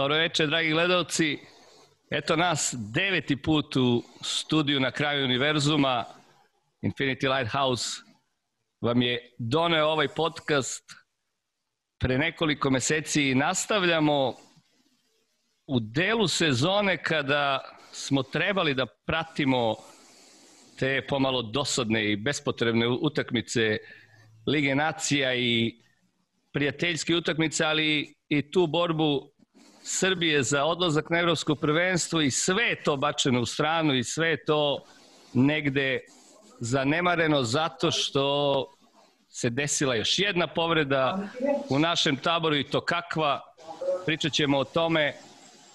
Dobro večer, dragi gledalci. Eto nas deveti put u studiju na kraju univerzuma. Infinity Lighthouse vam je doneo ovaj podcast pre nekoliko meseci nastavljamo u delu sezone kada smo trebali da pratimo te pomalo dosadne i bespotrebne utakmice Lige nacija i prijateljske utakmice, ali i tu borbu Srbije za odlazak na evropsko prvenstvo i sve to bačeno u stranu i sve to negde zanemareno zato što se desila još jedna povreda u našem taboru i to kakva. Pričat ćemo o tome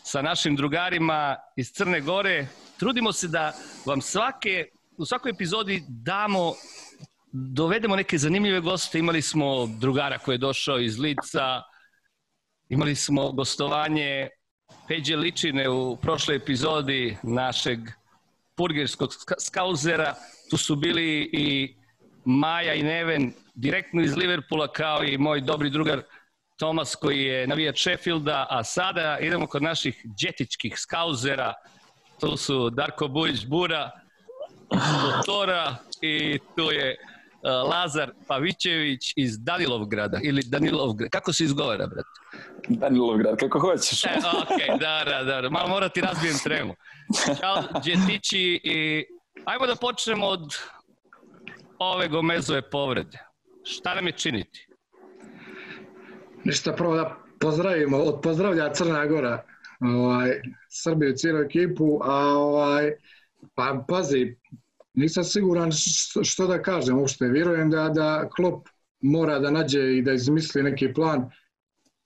sa našim drugarima iz Crne Gore. Trudimo se da vam svake, u svakoj epizodi damo dovedemo neke zanimljive goste. Imali smo drugara koji je došao iz Lica, imali smo gostovanje Peđe Ličine u prošloj epizodi našeg purgerskog skauzera. Tu su bili i Maja i Neven direktno iz Liverpoola kao i moj dobri drugar Tomas koji je navijač Sheffielda, a sada idemo kod naših džetičkih skauzera. Tu su Darko Bujić Bura, Tora i tu je Lazar Pavićević iz Danilovgrada ili Danilovgrad. Kako se izgovara, brate? Danilovgrad, kako hoćeš. E, ok, da, da, da. Malo mora ti razbijem tremu. Ćao, Đetići i ajmo da počnemo od ove Gomezove povrede. Šta nam je činiti? Ništa, prvo da pozdravimo, od pozdravlja Crna Gora, ovaj, Srbiju, cijelu ekipu, a ovaj, pa pazi, nisam siguran što da kažem uopšte. Vjerujem da, da Klop mora da nađe i da izmisli neki plan,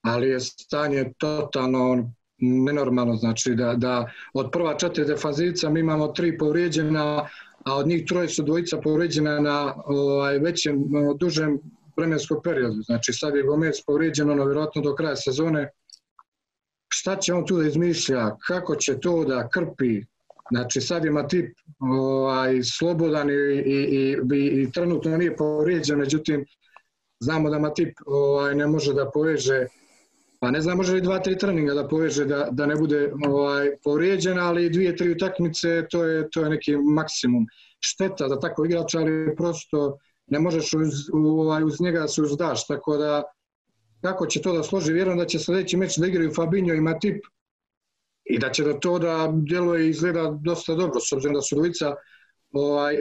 ali je stanje totalno nenormalno. Znači da, da od prva četiri defanzivica mi imamo tri povrijeđena, a od njih troje su dvojica povrijeđena na ovaj, većem, dužem vremenskom periodu. Znači sad je Gomez povrijeđen, ono vjerojatno do kraja sezone. Šta će on tu da izmišlja? Kako će to da krpi? Znači sad ima tip ovaj, slobodan i, i, i, i trenutno nije povrijeđen, međutim znamo da Matip ovaj, ne može da poveže pa ne znam može li dva, tri treninga da poveže da, da ne bude ovaj, povrijeđen, ali dvije, tri utakmice to je, to je neki maksimum. Šteta za tako igrača, ali prosto ne možeš uz, ovaj, uz njega da se uzdaš, tako da kako će to da složi, vjerujem da će sledeći meč da igraju Fabinho i Matip, i da će da to da djeluje i izgleda dosta dobro, s obzirom da su dvojica ovaj,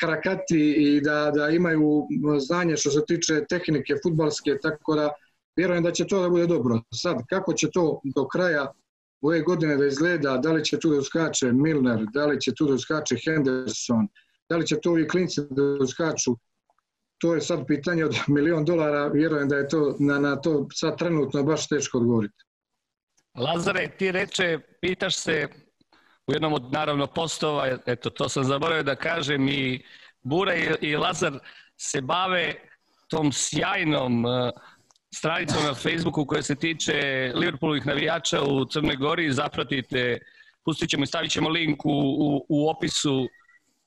karakati i da, da imaju znanje što se tiče tehnike futbalske, tako da vjerujem da će to da bude dobro. Sad, kako će to do kraja ove godine da izgleda, da li će tu da uskače Milner, da li će tu da uskače Henderson, da li će to i klinci da uskaču, to je sad pitanje od milion dolara, vjerujem da je to na, na to sad trenutno baš teško odgovoriti. Lazare, ti reče, pitaš se u jednom od naravno postova, eto to sam zaboravio da kažem i Bura i, i Lazar se bave tom sjajnom uh, stranicom na Facebooku koja se tiče Liverpoolovih navijača u Crnoj Gori. Zapratite, pustit ćemo i stavit ćemo link u, u, u opisu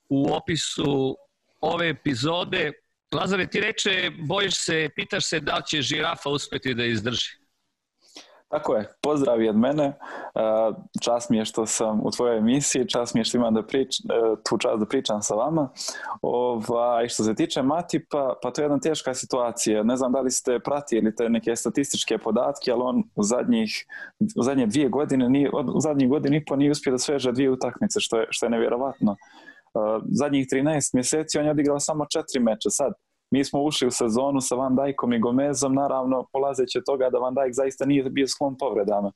u opisu ove epizode. Lazare, ti reče, bojiš se, pitaš se da će žirafa uspeti da izdrži. Tako je, pozdrav od mene. Čast mi je što sam u tvojoj emisiji, čast mi je što imam da prič, e, tu čast da pričam sa vama. Ovaj, što se tiče Matipa, pa to je jedna teška situacija. Ne znam da li ste pratili te neke statističke podatke, ali on u, zadnjih, u zadnje dvije godine, nije, u zadnjih godini i po nije uspio da sveže dvije utakmice, što je, što je nevjerovatno. Zadnjih 13 mjeseci on je odigrao samo četiri meča sad mi smo ušli u sezonu sa Van Dijkom i Gomezom, naravno polazeći od toga da Van Dijk zaista nije bio sklon povredama.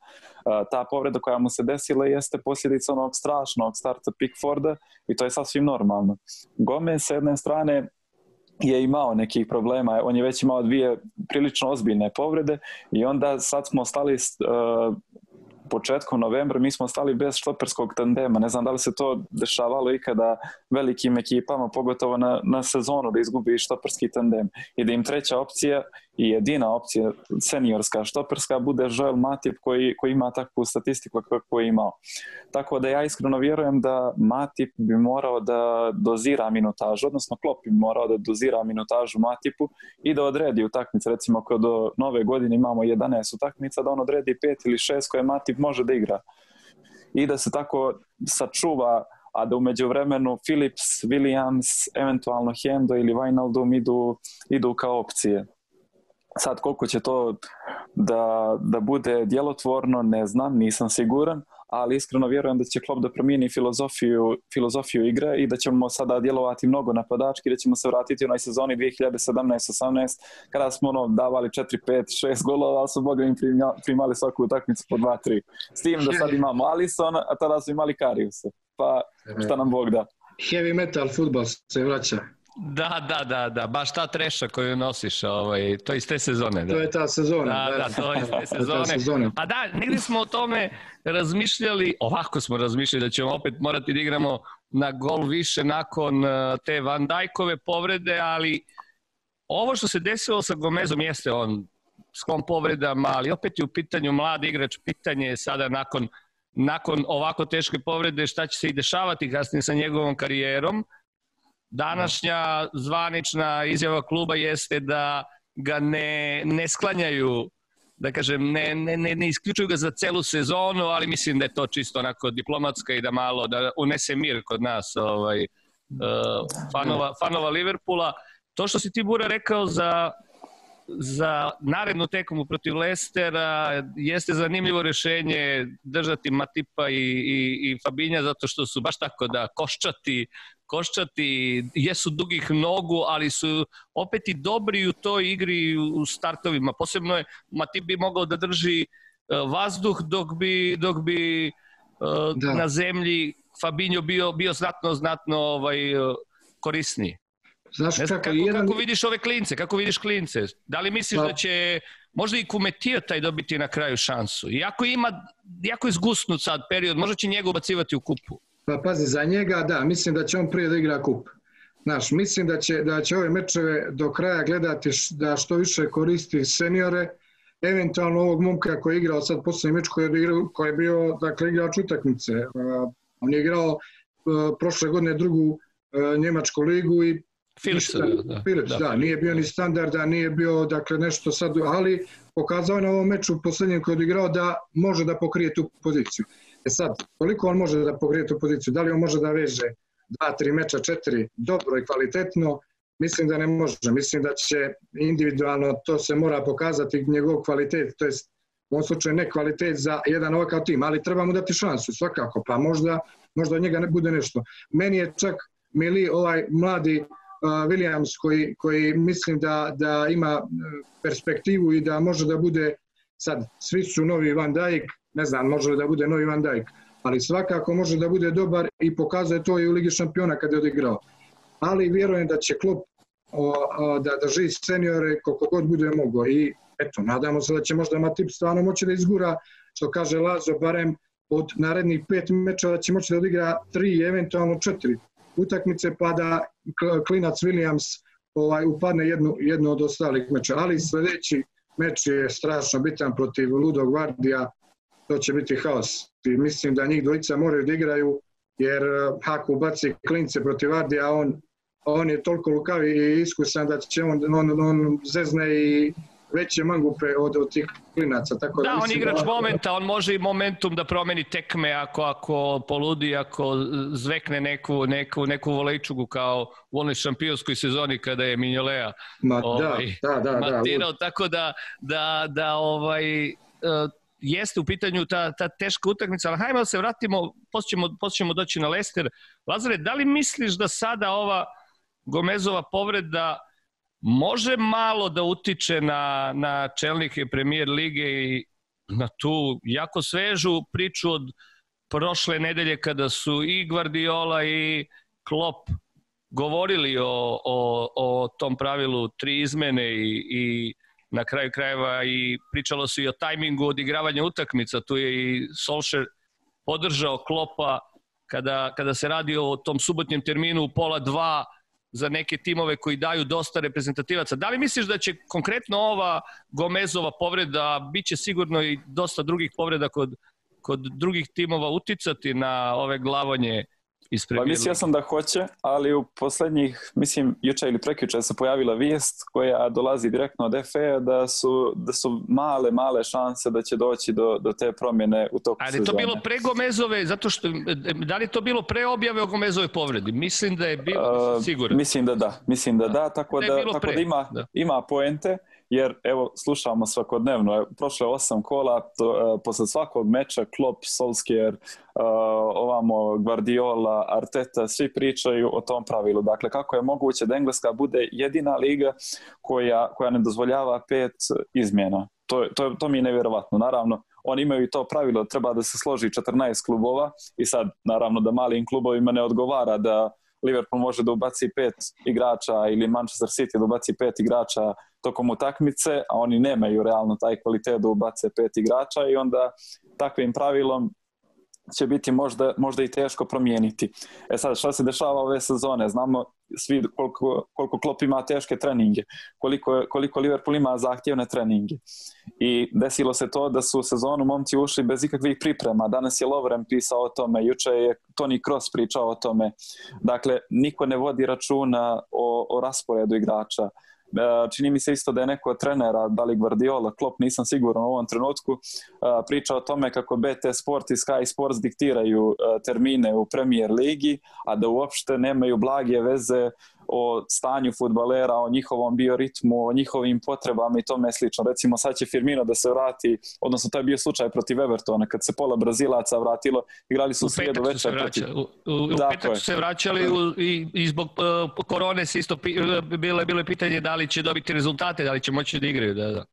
Ta povreda koja mu se desila jeste posljedica onog strašnog starta Pickforda i to je sasvim normalno. Gomez sa jedne strane je imao nekih problema, on je već imao dvije prilično ozbiljne povrede i onda sad smo stali uh, početkom novembra mi smo stali bez štoperskog tandema. Ne znam da li se to dešavalo ikada velikim ekipama, pogotovo na, na sezonu da izgubi štoperski tandem i da im treća opcija i jedina opcija seniorska štoperska bude Joel Matip koji, koji ima takvu statistiku kako je imao. Tako da ja iskreno vjerujem da Matip bi morao da dozira minutažu, odnosno Klopp bi morao da dozira minutažu Matipu i da odredi utakmice. Recimo ako do nove godine imamo 11 utakmica, da on odredi 5 ili 6 koje Matip može da igra. I da se tako sačuva a da umeđu vremenu Philips, Williams, eventualno Hendo ili Wijnaldum idu, idu kao opcije. Sad koliko će to da, da bude djelotvorno, ne znam, nisam siguran, ali iskreno vjerujem da će klub da promijeni filozofiju, filozofiju igre i da ćemo sada djelovati mnogo napadački, da ćemo se vratiti u onoj sezoni 2017-18 kada smo ono, davali 4, 5, 6 golova, ali su boga im primali svaku utakmicu po 2, 3. S tim da sad imamo Alisson, a tada su imali Kariusa. Pa šta nam Bog da. Heavy metal futbol se vraća. Da, da, da, da, baš ta treša koju nosiš, ovaj, to je iz te sezone. Da. To je ta sezona. Da, da, to je iz te sezone. sezone. A da, negdje smo o tome razmišljali, ovako smo razmišljali da ćemo opet morati da igramo na gol više nakon uh, te Van Dijkove povrede, ali ovo što se desilo sa Gomezom jeste on sklon povredama, ali opet je u pitanju mladi igrač, pitanje je sada nakon, nakon ovako teške povrede šta će se i dešavati kasnije sa njegovom karijerom, Današnja zvanična izjava kluba jeste da ga ne, ne sklanjaju da kažem, ne, ne, ne, ne isključuju ga za celu sezonu, ali mislim da je to čisto onako diplomatska i da malo, da unese mir kod nas ovaj, uh, fanova, fanova Liverpoola. To što si ti, Bura, rekao za, za narednu tekmu protiv Lestera jeste zanimljivo rešenje držati Matipa i, i, i Fabinja zato što su baš tako da koščati koščati, jesu dugih nogu, ali su opet i dobri u toj igri u startovima. Posebno je, Matip bi mogao da drži e, vazduh dok bi, dok bi e, da. na zemlji Fabinho bio, bio znatno, znatno ovaj, e, korisniji. Znaš ne znam, kako, kako, jedan... kako vidiš ove klince, kako vidiš klince? Da li misliš da, da će možda i Kumetio taj dobiti na kraju šansu? Iako ima, iako je zgusnut sad period, možda će njega ubacivati u kupu. Pa pazi, za njega da, mislim da će on prije da igra kup. Znaš, mislim da će, da će ove mečeve do kraja gledati š, da što više koristi seniore, eventualno ovog momka koji je igrao sad poslednji meč koji je, igrao, koji je bio dakle, igrač utakmice. Uh, on je igrao uh, prošle godine drugu uh, Njemačku ligu i Philips, da, da, Philips, da, da, nije bio ni standarda, nije bio dakle nešto sad, ali pokazao je na ovom meču poslednjem koji je igrao da može da pokrije tu poziciju. E sad, koliko on može da pogrije tu poziciju? Da li on može da veže dva, tri meča, četiri, dobro i kvalitetno? Mislim da ne može. Mislim da će individualno to se mora pokazati njegov kvalitet, to je u ovom slučaju ne kvalitet za jedan ovakav tim, ali treba mu dati šansu svakako, pa možda, možda od njega ne bude nešto. Meni je čak Mili ovaj mladi Williams koji, koji mislim da, da ima perspektivu i da može da bude sad svi su novi Van Dijk, ne znam, može da bude novi Van Dijk, ali svakako može da bude dobar i pokazuje to i u Ligi šampiona kada je odigrao. Ali vjerujem da će klub o, o, da drži seniore koliko god bude mogo i eto, nadamo se da će možda Matip stvarno moći da izgura, što kaže Lazo, barem od narednih pet mečeva da će moći da odigra tri, eventualno četiri utakmice, pa da klinac Williams ovaj, upadne jednu, jednu od ostalih meča. Ali sledeći meč je strašno bitan protiv Ludo Guardija, to će biti haos. I mislim da njih dvojica moraju da igraju, jer eh, ako ubaci klince protiv Vardija, on, on je toliko lukavi i iskusan da će on, on, on zezne i veće mangupe od, od tih klinaca. Tako da, da on igrač da... momenta, on može i momentum da promeni tekme ako, ako poludi, ako zvekne neku, neku, neku volejčugu kao u onoj šampionskoj sezoni kada je Minjolea Ma, da, ovaj, da, da, da, matirao, da, tako da, da, da ovaj, uh, jeste u pitanju ta, ta teška utakmica, ali hajmo da se vratimo, posle ćemo doći na Lester. Lazare, da li misliš da sada ova Gomezova povreda može malo da utiče na, na čelnike premijer lige i na tu jako svežu priču od prošle nedelje kada su i Guardiola i Klopp govorili o, o, o tom pravilu tri izmene i, i na kraju krajeva i pričalo se i o tajmingu odigravanja utakmica, tu je i Solskjaer podržao Klopa kada, kada se radi o tom subotnjem terminu u pola dva, za neke timove koji daju dosta reprezentativaca. Da li misliš da će konkretno ova Gomezova povreda, bit će sigurno i dosta drugih povreda kod, kod drugih timova uticati na ove glavanje iz Pa mislio sam da hoće, ali u poslednjih, mislim, juče ili prekjuče se pojavila vijest koja dolazi direktno od FE da su, da su male, male šanse da će doći do, do te promjene u toku Ali je to bilo pre Gomezove, zato što, da li to bilo pre objave o Gomezove povredi? Mislim da je bilo, uh, sigurno. Mislim da da, mislim da da, tako da, da, tako da ima, da. ima poente jer evo slušamo svakodnevno, prošle osam kola, to, uh, posle svakog meča Klopp, Solskjaer, uh, ovamo Guardiola, Arteta, svi pričaju o tom pravilu. Dakle, kako je moguće da Engleska bude jedina liga koja, koja ne dozvoljava pet izmjena? To, to, to mi je nevjerovatno. Naravno, oni imaju i to pravilo, treba da se složi 14 klubova i sad, naravno, da malim klubovima ne odgovara da Liverpool može da ubaci pet igrača ili Manchester City da ubaci pet igrača tokom utakmice, a oni nemaju realno taj kvalitet da ubace pet igrača i onda takvim pravilom će biti možda, možda i teško promijeniti. E sad, šta se dešava ove sezone? Znamo svi koliko, koliko Klopp ima teške treninge, koliko, koliko Liverpool ima zahtjevne treninge. I desilo se to da su u sezonu momci ušli bez ikakvih priprema. Danas je Lovren pisao o tome, juče je Toni Kroos pričao o tome. Dakle, niko ne vodi računa o, o rasporedu igrača. E, čini mi se isto da je neko od trenera, da li Guardiola, Klopp, nisam siguran u ovom trenutku, e, priča o tome kako BT Sport i Sky Sports diktiraju e, termine u Premier ligi, a da uopšte nemaju blage veze o stanju futbalera, o njihovom bioritmu, o njihovim potrebama i tome slično. Recimo sad će Firmino da se vrati, odnosno to je bio slučaj protiv Evertona, kad se pola Brazilaca vratilo, igrali su u srijedu večer protiv... U, u, u petak su se vraćali u, i, i zbog uh, korone se isto bilo, bilo pitanje da li će dobiti rezultate, da li će moći da igraju. Da, da.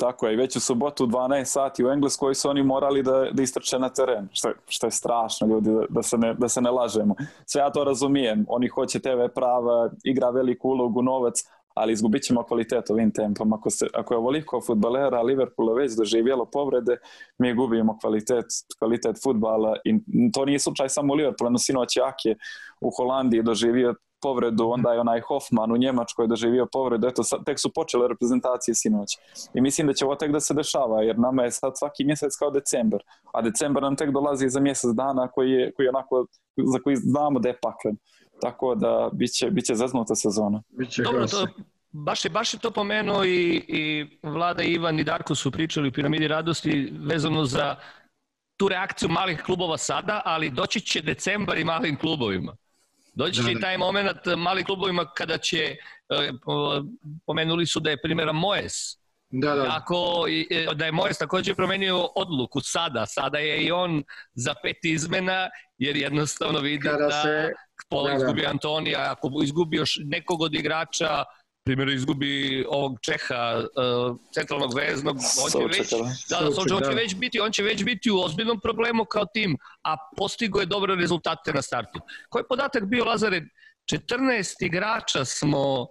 Tako je, već u subotu 12 sati u Engleskoj su oni morali da, da istrče na teren, što što je strašno ljudi, da, da, se ne, da se ne lažemo. Sve ja to razumijem, oni hoće TV prava, igra veliku ulogu, novac, ali izgubit ćemo kvalitet ovim tempom. Ako, se, ako je ovoliko futbalera Liverpoola već doživjelo povrede, mi gubimo kvalitet, kvalitet futbala i to nije slučaj samo u Liverpoolu, no sinoć Ake u Holandiji doživio povredu, onda je onaj Hoffman u Njemačkoj doživio povredu, eto tek su počele reprezentacije sinoć. I mislim da će ovo tek da se dešava, jer nama je sad svaki mjesec kao decembar, a decembar nam tek dolazi za mjesec dana koji je, koji je onako, za koji znamo da je paklen. Tako da biće, biće zaznuta sezona. Biće Dobro, to, baš je, baš je to pomenuo i, i Vlada Ivan i Darko su pričali u Piramidi radosti vezano za tu reakciju malih klubova sada, ali doći će decembar i malim klubovima. Doći će i taj moment mali klubovima kada će, e, pomenuli su da je primjera Moes, da, da. Ako, e, da je Moes također promenio odluku sada, sada je i on za pet izmena, jer jednostavno vidi kada da se, pola da, izgubi Antonija, ako izgubi još nekog od igrača, primjer izgubi ovog Čeha uh, centralnog veznog on će već, da, da, on, će, on će već biti on će već biti u ozbiljnom problemu kao tim a postigo je dobre rezultate na startu. Koji podatak bio Lazare? 14 igrača smo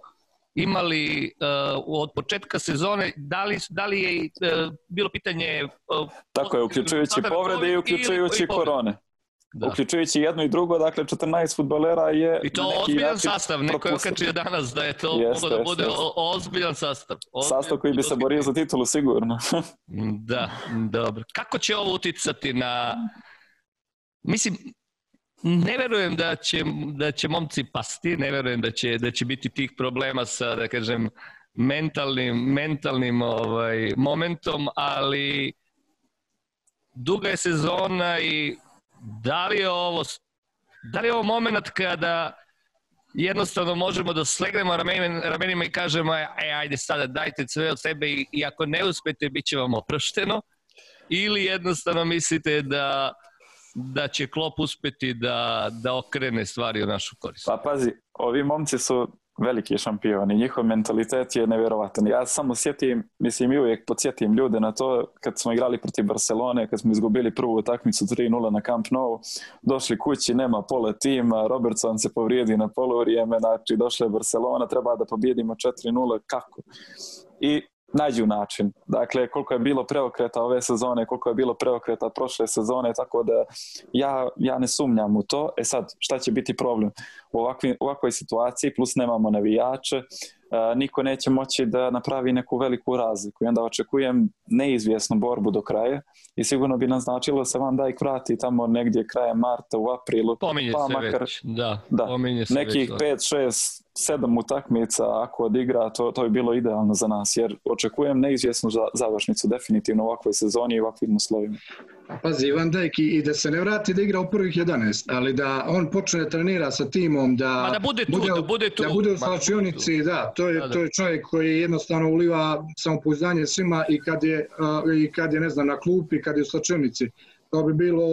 imali uh, od početka sezone. Da li, da li je uh, bilo pitanje uh, tako je uključujući povrede i uključujući korone Da. Uključujući jedno i drugo, dakle 14 futbolera je... I to ozbiljan sastav, neko je okačio danas da je to jeste, moglo da bude jeste. ozbiljan sastav. Ozbiljan, sastav koji bi se borio za titulu sigurno. da, dobro. Kako će ovo uticati na... Mislim, ne verujem da će, da će momci pasti, ne verujem da će, da će biti tih problema sa, da kažem, mentalnim, mentalnim ovaj, momentom, ali duga je sezona i da li je ovo, da li je ovo moment kada jednostavno možemo da slegnemo ramenima, i kažemo e, ajde sada dajte sve od sebe i, i ako ne uspete bit će vam oprošteno ili jednostavno mislite da da će Klop uspeti da, da okrene stvari u našu korist? Pa pazi, ovi momci su veliki šampioni, njihov mentalitet je nevjerovatan. Ja samo sjetim, mislim i uvijek podsjetim ljude na to kad smo igrali protiv Barcelone, kad smo izgubili prvu utakmicu 3-0 na Camp Nou, došli kući, nema pola tima, Robertson se povrijedi na polovrijeme, znači došla je Barcelona, treba da pobjedimo 4-0, kako? I nađu način. Dakle, koliko je bilo preokreta ove sezone, koliko je bilo preokreta prošle sezone, tako da ja, ja ne sumnjam u to. E sad, šta će biti problem? U, ovakvi, u ovakvoj situaciji, plus nemamo navijače, e, niko neće moći da napravi neku veliku razliku i onda očekujem neizvjesnu borbu do kraja i sigurno bi nam značilo da se Van Dijk vrati tamo negdje krajem marta u aprilu. Pominje pa se makar, već, da. da pominje se nekih 5-6 sedam utakmica ako odigra, to, to bi bilo idealno za nas, jer očekujem neizvjesnu završnicu definitivno u ovakvoj sezoni i ovakvim uslovima. Pazi, Ivan Dajk i, da se ne vrati da igra u prvih 11, ali da on počne da trenira sa timom, da, Ma da bude tu, bude, da bude tu. Da bude u slačionici, da, to je, to je čovjek koji jednostavno uliva samopouzdanje svima i kad je, i kad je ne znam, na klupi, kad je u slačionici. To bi bilo,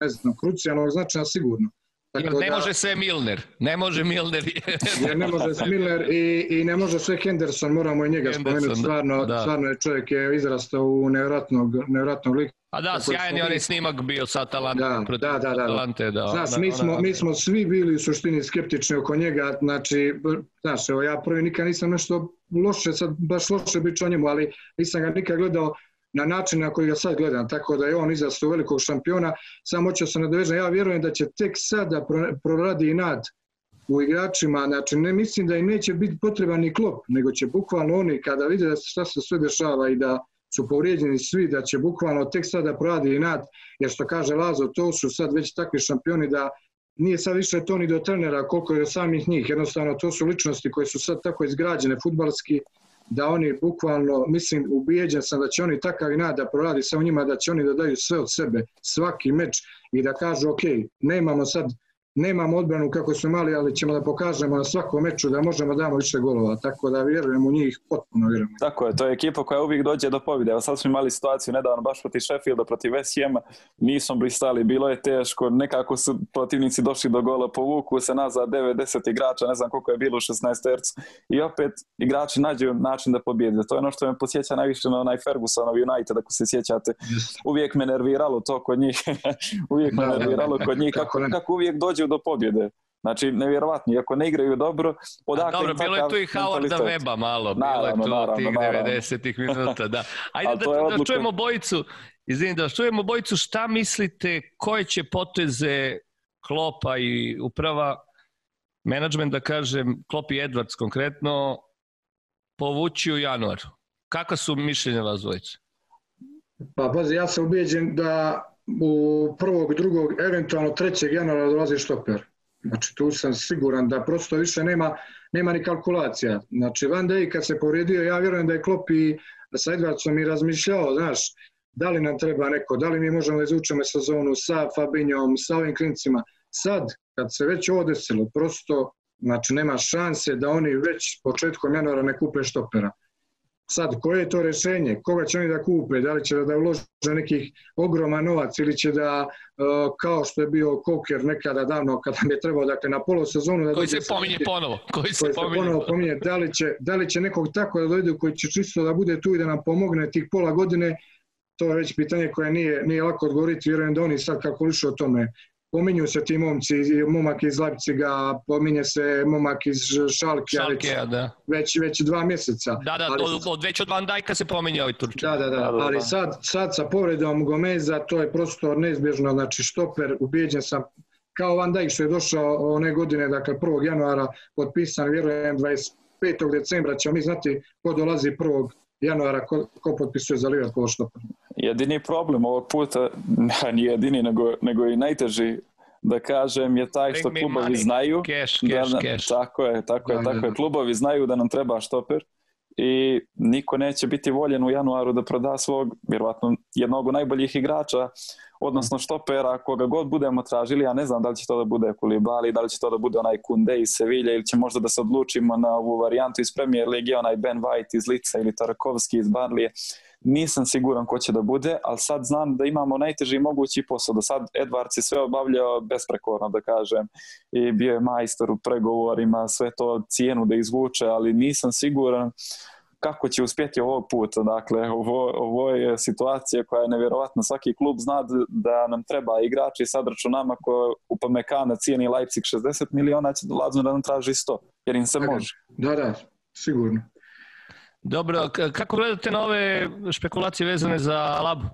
ne znam, krucijalnog značaja sigurno. Tako ne da, može sve Milner, ne može Milner. ne može sve Milner i, i ne može sve Henderson, moramo i njega Henderson, spomenuti, stvarno, da. stvarno je čovjek je izrastao u nevratnog, nevratnog lika. A da, sjajan je onaj snimak bio sa Atalante. Da, da, da, da, Atalante, da. Znaš, mi smo, mi smo svi bili u suštini skeptični oko njega, znači, znaš, evo, ja prvi nikad nisam nešto loše, sad baš loše biću o njemu, ali nisam ga nikad gledao na način na koji ga sad gledam, tako da je on izrastao velikog šampiona, samo hoću se nadovežem, ja vjerujem da će tek sada proradi nad u igračima, znači ne mislim da im neće biti potreban ni klop, nego će bukvalno oni kada vide da šta se sve dešava i da su povrijeđeni svi, da će bukvalno tek sada proradi i nad, jer što kaže Lazo, to su sad već takvi šampioni da nije sad više to ni do trenera koliko je samih njih, jednostavno to su ličnosti koje su sad tako izgrađene futbalski, da oni bukvalno, mislim, ubijeđen sam da će oni takav i nada proradi sa njima, da će oni da daju sve od sebe, svaki meč i da kažu, ok, nemamo sad nemamo odbranu kako smo imali, ali ćemo da pokažemo na svakom meču da možemo da damo više golova, tako da vjerujem u njih, potpuno vjerujem. Tako je, to je ekipa koja uvijek dođe do pobjede. Evo sad smo imali situaciju nedavno baš protiv Sheffielda, protiv West Hama, nismo blistali, bilo je teško, nekako su protivnici došli do gola, povuku se nazad 90 igrača, ne znam koliko je bilo u 16 tercu i opet igrači nađu način da pobjede. To je ono što me posjeća najviše na onaj Fergusonov United, ako se sjećate. Uvijek me nerviralo to kod njih, uvijek me da, da, nerviralo kod njih, kako, kako uvijek dođu do pobjede. Znači, nevjerovatno, iako ne igraju dobro, odakle Dobro, bilo je tu i Howarda Weba malo, bilo je tu naravno, tih naravno. 90 minuta, da. Ajde da, da čujemo bojicu, izvini, da čujemo bojicu, šta mislite, koje će poteze Klopa i uprava, menadžment, da kažem, Klop i Edwards konkretno, povući u januaru? Kakva su mišljenja vas dvojice? Pa, pazi, ja sam ubijeđen da u prvog, drugog, eventualno trećeg januara dolazi štoper. Znači tu sam siguran da prosto više nema, nema ni kalkulacija. Znači Van Dijk kad se povrijedio, ja vjerujem da je Klopp i sa Edvardsom i razmišljao, znaš, da li nam treba neko, da li mi možemo da izvučemo sezonu sa Fabinjom, sa ovim klincima. Sad, kad se već ovo desilo, prosto, znači nema šanse da oni već početkom januara ne kupe štopera. Sad, koje je to rešenje? Koga će oni da kupe? Da li će da ulože nekih ogroman novac ili će da, uh, kao što je bio Koker nekada davno, kada mi je trebao, dakle, na polosezonu... Da koji se pominje ponovo. Koji se, koji se pominje ponovo pominje. Da li, će, da li će nekog tako da dojde koji će čisto da bude tu i da nam pomogne tih pola godine, to je već pitanje koje nije, nije lako odgovoriti, vjerujem da oni sad kalkulišu o tome Pominju se ti momci, momak iz Leipciga, pominje se momak iz Šalke, Šalke već, da. već, već dva mjeseca. Da, da, ali, od, od, već od Van Dijka se pominje ovaj Turčin. Da, da, da, ali sad, sad sa povredom Gomeza to je prosto neizbježno, znači štoper, ubijeđen sam, kao Van Dijk što je došao one godine, dakle 1. januara, potpisan, vjerujem 25. decembra ćemo mi znati ko dolazi 1 januara ko, ko potpisuje za Liverpool što Jedini problem ovog puta, nije jedini, nego, nego i najteži da kažem je taj što klubovi znaju cash, cash, da, cash. tako je, tako je, da, tako da. je, klubovi znaju da nam treba štoper i niko neće biti voljen u januaru da proda svog, vjerovatno jednog od najboljih igrača odnosno štopera, koga god budemo tražili, ja ne znam da li će to da bude Kulibali, da li će to da bude onaj Kunde iz Sevilla ili će možda da se odlučimo na ovu varijantu iz Premier Lige, onaj Ben White iz Lica ili Tarakovski iz Barlije. Nisam siguran ko će da bude, ali sad znam da imamo najteži mogući posao. Do sad Edwards je sve obavljao besprekorno, da kažem, i bio je majstor u pregovorima, sve to cijenu da izvuče, ali nisam siguran kako će uspjeti ovog puta. Dakle, ovo, ovo je situacija koja je nevjerovatna. Svaki klub zna da nam treba igrači sad računama ko Upamecana cijeni Leipzig 60 miliona, će dolazno da nam traži 100, jer im se može. Da, da, sigurno. Dobro, kako gledate na ove špekulacije vezane za Labu?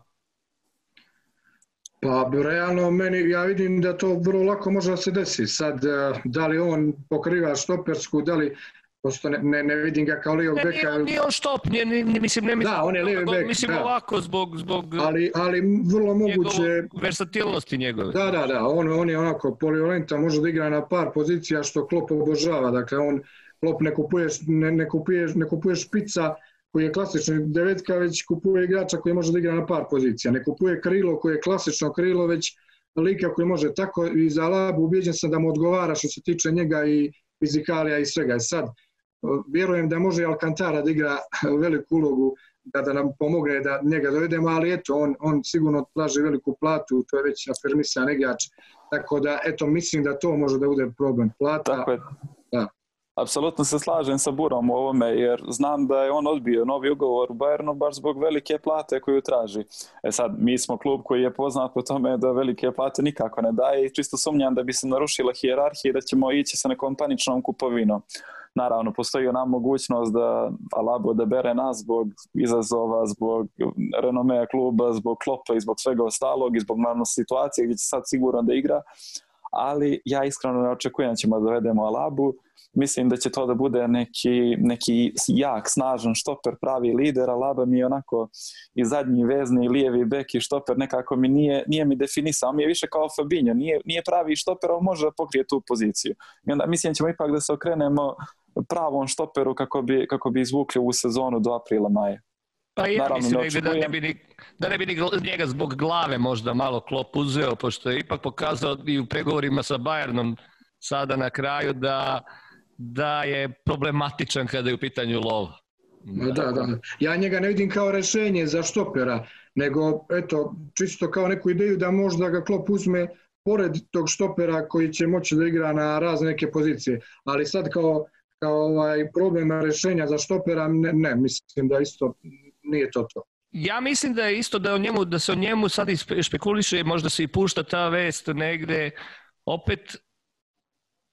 Pa realno meni, ja vidim da to vrlo lako može da se desi. Sad, eh, da li on pokriva štopersku, da li Pošto ne, ne, ne vidim ga kao lijevog beka. Nije, nije on štop, nije, nije, mislim, ne mislim, da, on je lijevi bek, mislim da. ovako zbog, zbog ali, ali vrlo moguće... versatilnosti njegove. Da, da, da, on, on je onako poliolentan, može da igra na par pozicija što Klop obožava, dakle on Klop ne kupuje, ne, ne kupuje, ne kupuje špica koji je klasični devetka, već kupuje igrača koji može da igra na par pozicija. Ne kupuje krilo koji je klasično krilo, već lika koji može tako i za Labu ubijeđen sam da mu odgovara što se tiče njega i fizikalija i svega. Sad, vjerujem da može Alcantara da igra veliku ulogu da, da nam pomogne da njega dovedemo, ali eto, on, on sigurno traži veliku platu, to je već afirmisan igrač, tako da, eto, mislim da to može da bude problem. Plata, Tako je. da. Apsolutno se slažem sa Burom u ovome, jer znam da je on odbio novi ugovor u Bayernu baš zbog velike plate koju traži. E sad, mi smo klub koji je poznat po tome da velike plate nikako ne daje i čisto sumnjam da bi se narušila hijerarhija i da ćemo ići sa nekom paničnom kupovinom. Naravno, postoji ona mogućnost da Alabo odabere nas zbog izazova, zbog renomea kluba, zbog klopa i zbog svega ostalog i zbog naravno situacije gdje će sad sigurno da igra, ali ja iskreno ne očekujem da ćemo da dovedemo Alabu. Mislim da će to da bude neki, neki jak, snažan štoper, pravi lider, Alaba mi je onako i zadnji vezni, i lijevi bek i štoper nekako mi nije, nije mi definisao, mi je više kao Fabinho, nije, nije pravi štoper, ali može da pokrije tu poziciju. I onda mislim da ćemo ipak da se okrenemo pravom štoperu kako bi, kako bi izvukli u sezonu do aprila, maja. Pa ja Naravno, mislim negdje da ne, bi ni, da ne bi ni njega zbog glave možda malo klop uzeo, pošto je ipak pokazao i u pregovorima sa Bayernom sada na kraju da, da je problematičan kada je u pitanju lova. Da, da. Ja njega ne vidim kao rešenje za štopera, nego eto, čisto kao neku ideju da možda ga klop uzme pored tog štopera koji će moći da igra na razne neke pozicije. Ali sad kao, kao ovaj problem rešenja za štopera, ne, ne, mislim da isto nije to to. Ja mislim da je isto da, o njemu, da se o njemu sad špekuliše, možda se i pušta ta vest negde. Opet,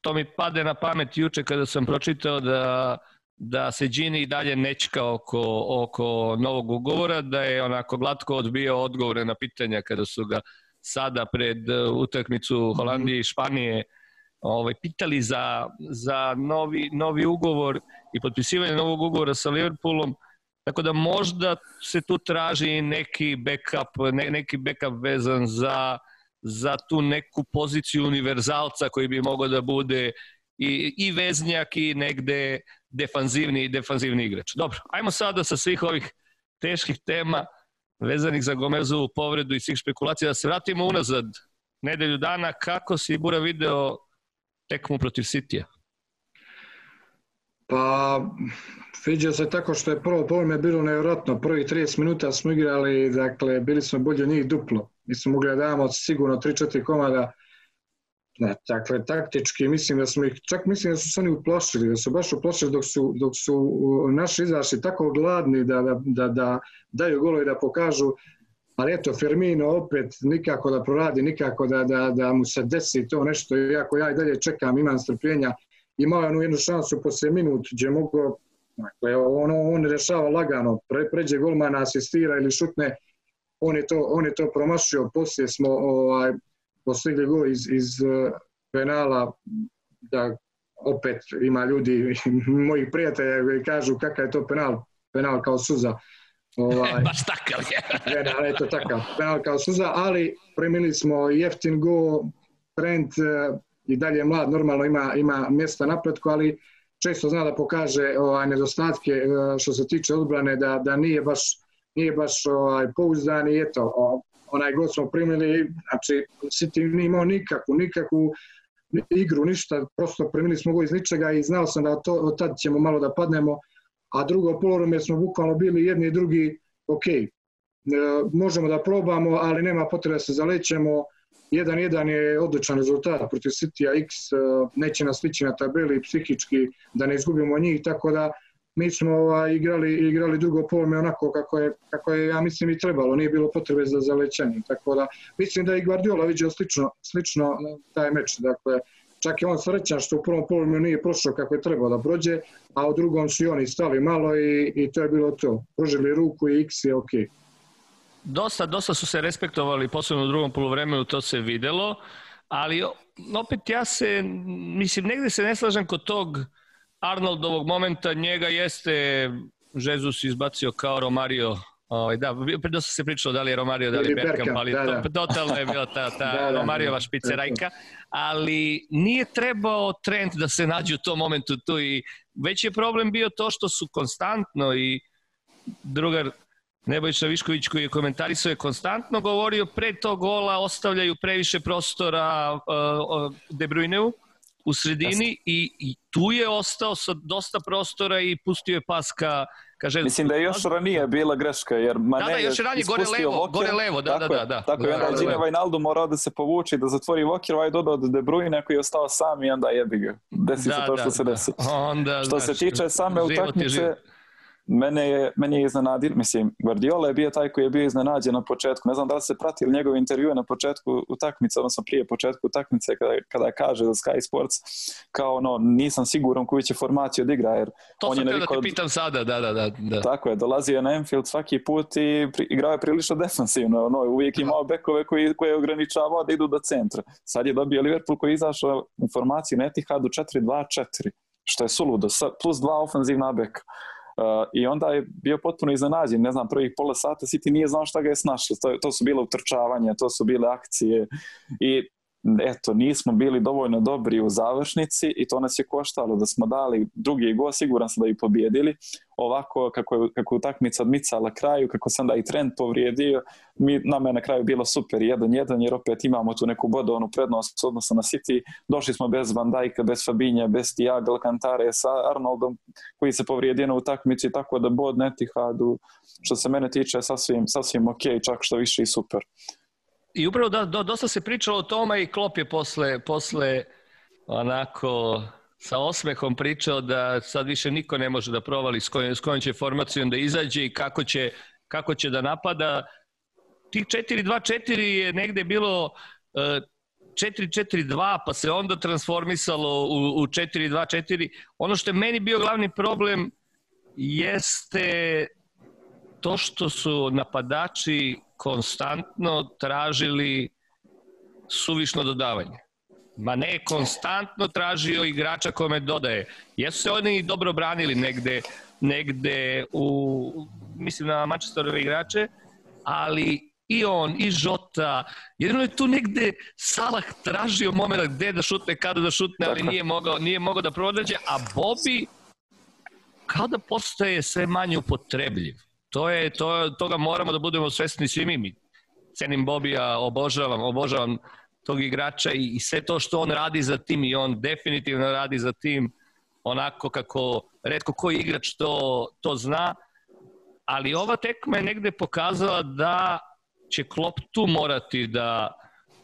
to mi pade na pamet juče kada sam pročitao da, da se Gini i dalje nečka oko, oko novog ugovora, da je onako glatko odbio odgovore na pitanja kada su ga sada pred uh, utakmicu Holandije i Španije ovaj, pitali za, za novi, novi ugovor i potpisivanje novog ugovora sa Liverpoolom, Tako da možda se tu traži neki backup, ne, neki backup vezan za, za tu neku poziciju univerzalca koji bi mogao da bude i, i veznjak i negde defanzivni, defanzivni igrač. Dobro, ajmo sada sa svih ovih teških tema vezanih za Gomezovu povredu i svih špekulacija da se vratimo unazad nedelju dana. Kako si Bura video tekmu protiv Sitija? Pa, sviđa se tako što je prvo povreme bilo nevjerojatno. Prvi 30 minuta smo igrali, dakle, bili smo bolje njih duplo. Mi smo mogli da damo sigurno 3-4 komada. Ne, dakle, taktički mislim da smo ih, čak mislim da su se oni uplašili, da su baš uplašili dok su, dok su naši izašli tako gladni da, da, da, da daju golo i da pokažu ali eto, Firmino opet nikako da proradi, nikako da, da, da mu se desi to nešto, iako ja i dalje čekam, imam strpljenja, imao je onu jednu šansu posle minut gdje je mogao, dakle, ono, on rešava lagano, pre, pređe golmana, asistira ili šutne, on je to, on je to promašio, poslije smo ovaj, postigli go iz, iz eh, penala, da opet ima ljudi, mojih prijatelja koji kažu kakav je to penal, penal kao suza. Ovaj, Baš takav je. penal, eto takav, penal kao suza, ali premili smo jeftin go, Trent eh, i dalje mlad, normalno ima, ima mjesta napretku, ali često zna da pokaže ovaj, nedostatke eh, što se tiče odbrane, da, da nije baš, nije baš ovaj, pouzdan i eto, onaj god smo primili, znači City nije imao nikakvu, nikakvu igru, ništa, prosto primili smo go iz ničega i znao sam da to, od tad ćemo malo da padnemo, a drugo polovreme smo bukvalno bili jedni i drugi, ok, e, možemo da probamo, ali nema potrebe da se zalećemo, 1-1 je odličan rezultat protiv City X, e, neće nas stići na tabeli psihički da ne izgubimo njih, tako da mi smo ovaj, igrali, igrali drugo polome onako kako je, kako je, ja mislim, i trebalo, nije bilo potrebe za zalećanje, tako da mislim da je i Guardiola vidio slično, slično taj meč, dakle, čak je on srećan što u prvom polu nije prošao kako je trebao da prođe, a u drugom su i oni stali malo i, i to je bilo to. Pružili ruku i x je okej. Okay. Dosta, dosta su se respektovali, posebno u drugom poluvremenu to se videlo, ali opet ja se, mislim, negde se ne slažem kod tog Arnoldovog momenta, njega jeste Jesus izbacio kao Romario Ovaj, da, dosta se pričalo da li je Romario, da li je Bergkamp, ali da, da. To, totalno je bila ta, ta da, da, Romariova da. špicerajka, ali nije trebao trend da se nađe u tom momentu tu i već je problem bio to što su konstantno i drugar Nebojša Višković koji je komentarisao je konstantno govorio pre tog gola ostavljaju previše prostora uh, De Bruyneu u sredini i, i tu je ostao sa dosta prostora i pustio je pas ka Kaže, Mislim da je još ranije bila greška, jer Mane da, da, još ranije, gore levo, Voker, gore levo, da, da, da, da. Tako je, onda je Gine Vajnaldo morao da se povuči, da zatvori Voker, ovaj dodao od De Bruyne koji je ostao sam i onda jebi ga. Desi da, se to što da, se desi. Da. Onda, što se tiče same utakmice, mene je, meni je iznenadio, mislim, Guardiola je bio taj koji je bio iznenađen na početku, ne znam da li ste pratili njegove intervjue na početku utakmice, odnosno prije početku utakmice kada, kada kaže za Sky Sports kao ono, nisam siguran koju će formaciju odigra, jer to on je da te pitam sada, da, da, da, da. Tako je, dolazio na Enfield svaki put i pri, igrao je prilično defensivno, ono, uvijek imao bekove koji, koje je ograničavao da idu do centra. Sad je dobio Liverpool koji je izašao informaciju na Etihadu 4-2-4, što je suludo, plus dva ofenzivna beka. I onda je bio potpuno iznenađen, ne znam, prvih pola sata City nije znao šta ga je snašlo, to, to su bile utrčavanja, to su bile akcije. I eto, nismo bili dovoljno dobri u završnici i to nas je koštalo da smo dali drugi go, siguran sam da i pobjedili. Ovako, kako je, kako utakmica odmicala kraju, kako sam da i trend povrijedio, mi, nama je na kraju bilo super, jedan jedan, jer opet imamo tu neku bodovnu prednost odnosno na City. Došli smo bez Van Dijka, bez Fabinja, bez Tiago Alcantara, sa Arnoldom, koji se povrijedio na utakmici, tako da bod Netihadu, što se mene tiče, sasvim, sasvim ok, čak što više i super. I upravo da, do, dosta se pričalo o tome i Klop je posle, posle onako sa osmehom pričao da sad više niko ne može da provali s kojom, s kojom će formacijom da izađe i kako će, kako će da napada. Tih 4-2-4 je negde bilo uh, 4-4-2 pa se onda transformisalo u, u 4-2-4. Ono što je meni bio glavni problem jeste to što su napadači konstantno tražili suvišno dodavanje. Ma ne, konstantno tražio igrača kome dodaje. Jesu se oni dobro branili negde, negde u, mislim na Manchesterove igrače, ali i on, i Žota, jedino je tu negde Salah tražio moment gde da šutne, kada da šutne, ali nije mogao, nije mogao da prodađe, a Bobby kao da postaje sve manje upotrebljiv. To je, to, toga moramo da budemo svesni svi mi. cenim Bobija, obožavam, obožavam tog igrača i, i sve to što on radi za tim i on definitivno radi za tim onako kako redko koji igrač to, to zna, ali ova tekma je negde pokazala da će Klopp tu morati da,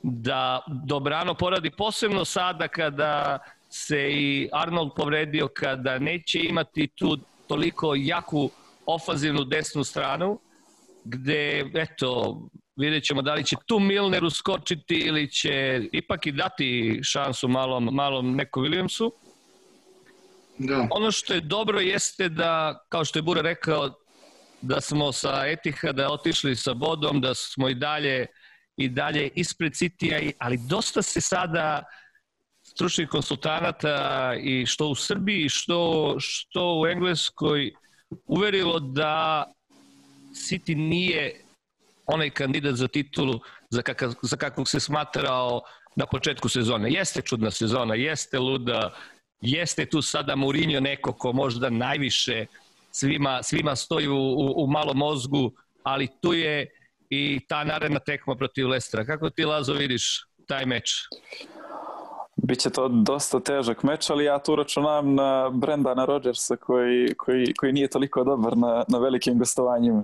da dobrano poradi, posebno sada kada se i Arnold povredio, kada neće imati tu toliko jaku ofanzivnu desnu stranu, gde, eto, vidjet ćemo da li će tu Milner uskočiti ili će ipak i dati šansu malom, malom Neku Williamsu. Da. Ono što je dobro jeste da, kao što je Bura rekao, da smo sa Etihada otišli sa bodom, da smo i dalje i dalje ispred Citya, ali dosta se sada stručnih konsultanata i što u Srbiji, što, što u Engleskoj uverilo da City nije onaj kandidat za titulu za, kakav, za kakvog se smatrao na početku sezone. Jeste čudna sezona, jeste luda, jeste tu sada Mourinho neko ko možda najviše svima, svima stoji u, u, u malom mozgu, ali tu je i ta naredna tekma protiv Lestera. Kako ti, Lazo, vidiš taj meč? Biće to dosta težak meč, ali ja tu računam na Brendana Rodgersa koji, koji, koji nije toliko dobar na, na velikim gostovanjima.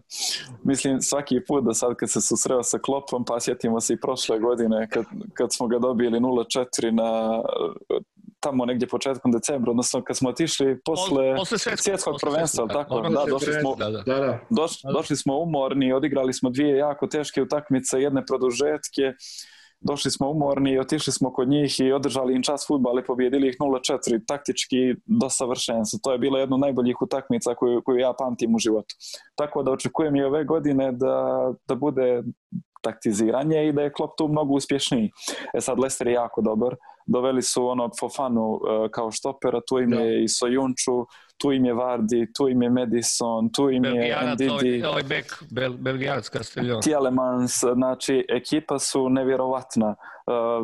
Mislim, svaki put da sad kad se susreo sa Klopom, pa sjetimo se i prošle godine kad, kad smo ga dobili 0-4 na tamo negdje početkom decembra, odnosno kad smo otišli posle, posle svjetskog prvenstva, tako? Da, došli smo, da, da. da. Doš, došli smo umorni, odigrali smo dvije jako teške utakmice, jedne produžetke, došli smo umorni i otišli smo kod njih i održali im čas futbal i pobjedili ih 0-4, taktički do savršenstva. To je bila jedna od najboljih utakmica koju, koju ja pamtim u životu. Tako da očekujem i ove godine da, da bude taktiziranje i da je Klopp tu mnogo uspješniji. E sad Leicester je jako dobar. Doveli su ono Fofanu uh, kao štopera, tu im je i Sojunču, tu im je Vardi, tu im je Madison, tu im je Ndidi. Ovaj, ovaj bek, Bel, Belgijanac Castellon. Tielemans, znači ekipa su nevjerovatna. Uh,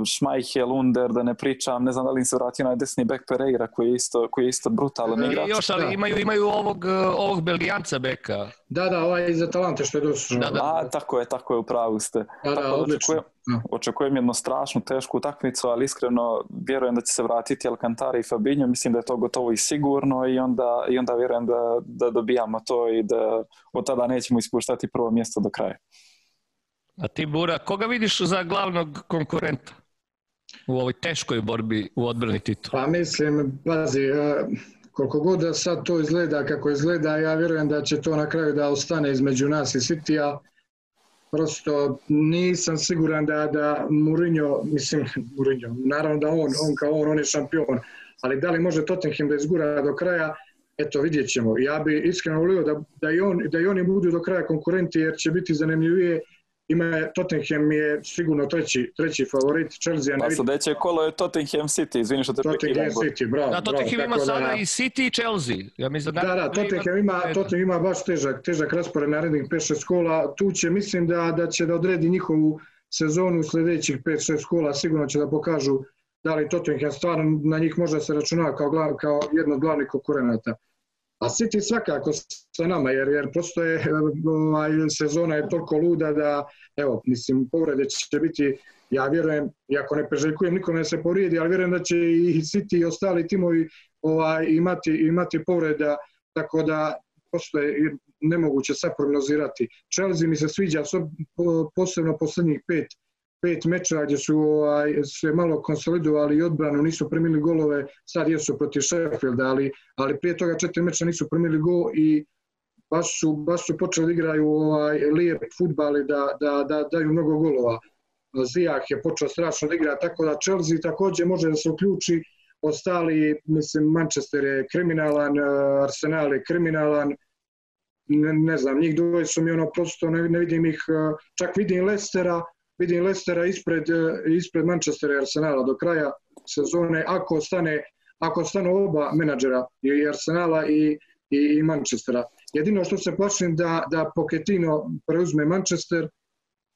Schmeichel, Under, da ne pričam, ne znam da li im se vratio na desni bek Pereira koji je isto, koji je isto brutalan E, igrač. još, ali imaju, imaju ovog, uh, ovog Belgijanca beka. Da, da, ovaj iz Atalante što je došao. Da, da. A, tako je, tako je, u pravu ste. Da, da, Tako da odlično. očekujem, Da. očekujem jednu strašnu, tešku utakmicu, ali iskreno vjerujem da će se vratiti Alcantara i Fabinho, mislim da je to gotovo i sigurno i onda, i onda vjerujem da, da dobijamo to i da od tada nećemo ispuštati prvo mjesto do kraja. A ti, Bura, koga vidiš za glavnog konkurenta u ovoj teškoj borbi u odbrani titula? Pa mislim, pazi, e, koliko god da sad to izgleda kako izgleda, ja vjerujem da će to na kraju da ostane između nas i City-a. Prosto nisam siguran da, da Mourinho, mislim, Mourinho, naravno da on, on kao on, on je šampion, ali da li može Tottenham da izgura do kraja, eto vidjet ćemo. Ja bi iskreno volio da, da, i on, da i oni budu do kraja konkurenti jer će biti zanimljivije. Ima, Tottenham je sigurno treći, treći favorit, Chelsea Pa vidim sljedeće kolo je Tottenham City, izvini što te Tottenham. City, bravo. Da, Tottenham bravo, ima tako sada da- i City i Chelsea. Ja mislim Da, da, Tottenham ima, Tottenham ima baš težak, težak raspored narednih 5-6 kola. Tu će, mislim da, da će da odredi njihovu sezonu sljedećih 5-6 kola. Sigurno će da pokažu da li Tottenham stvarno na njih može da se računa kao, glav, kao jedno od glavnih konkurenata. A City svakako sa nama, jer, jer prosto je, ovaj, sezona je toliko luda da, evo, mislim, povrede će biti, ja vjerujem, iako ne preželjkujem nikome da se povrijedi, ali vjerujem da će i City i ostali timovi ovaj, imati, imati povreda, tako da prosto je nemoguće sad prognozirati. Chelsea mi se sviđa, posebno poslednjih pet, pet meča gdje su ovaj, se malo konsolidovali i odbranu, nisu primili golove, sad jesu protiv Sheffielda, ali, ali prije toga četiri meča nisu primili gol i baš su, baš su počeli da igraju ovaj, lijep futbal i da, da, da daju mnogo golova. Zijah je počeo strašno da igra, tako da Chelsea također može da se uključi, ostali, mislim, Manchester je kriminalan, eh, Arsenal je kriminalan, ne, ne znam, njih dvoje su mi ono prosto, ne, ne vidim ih, eh, čak vidim Lestera, vidim Lestera ispred, eh, ispred Manchestera i Arsenala do kraja sezone, ako stane ako stanu oba menadžera, i Arsenala i, i, i Manchestera. Jedino što se plašim da, da Pochettino preuzme Manchester,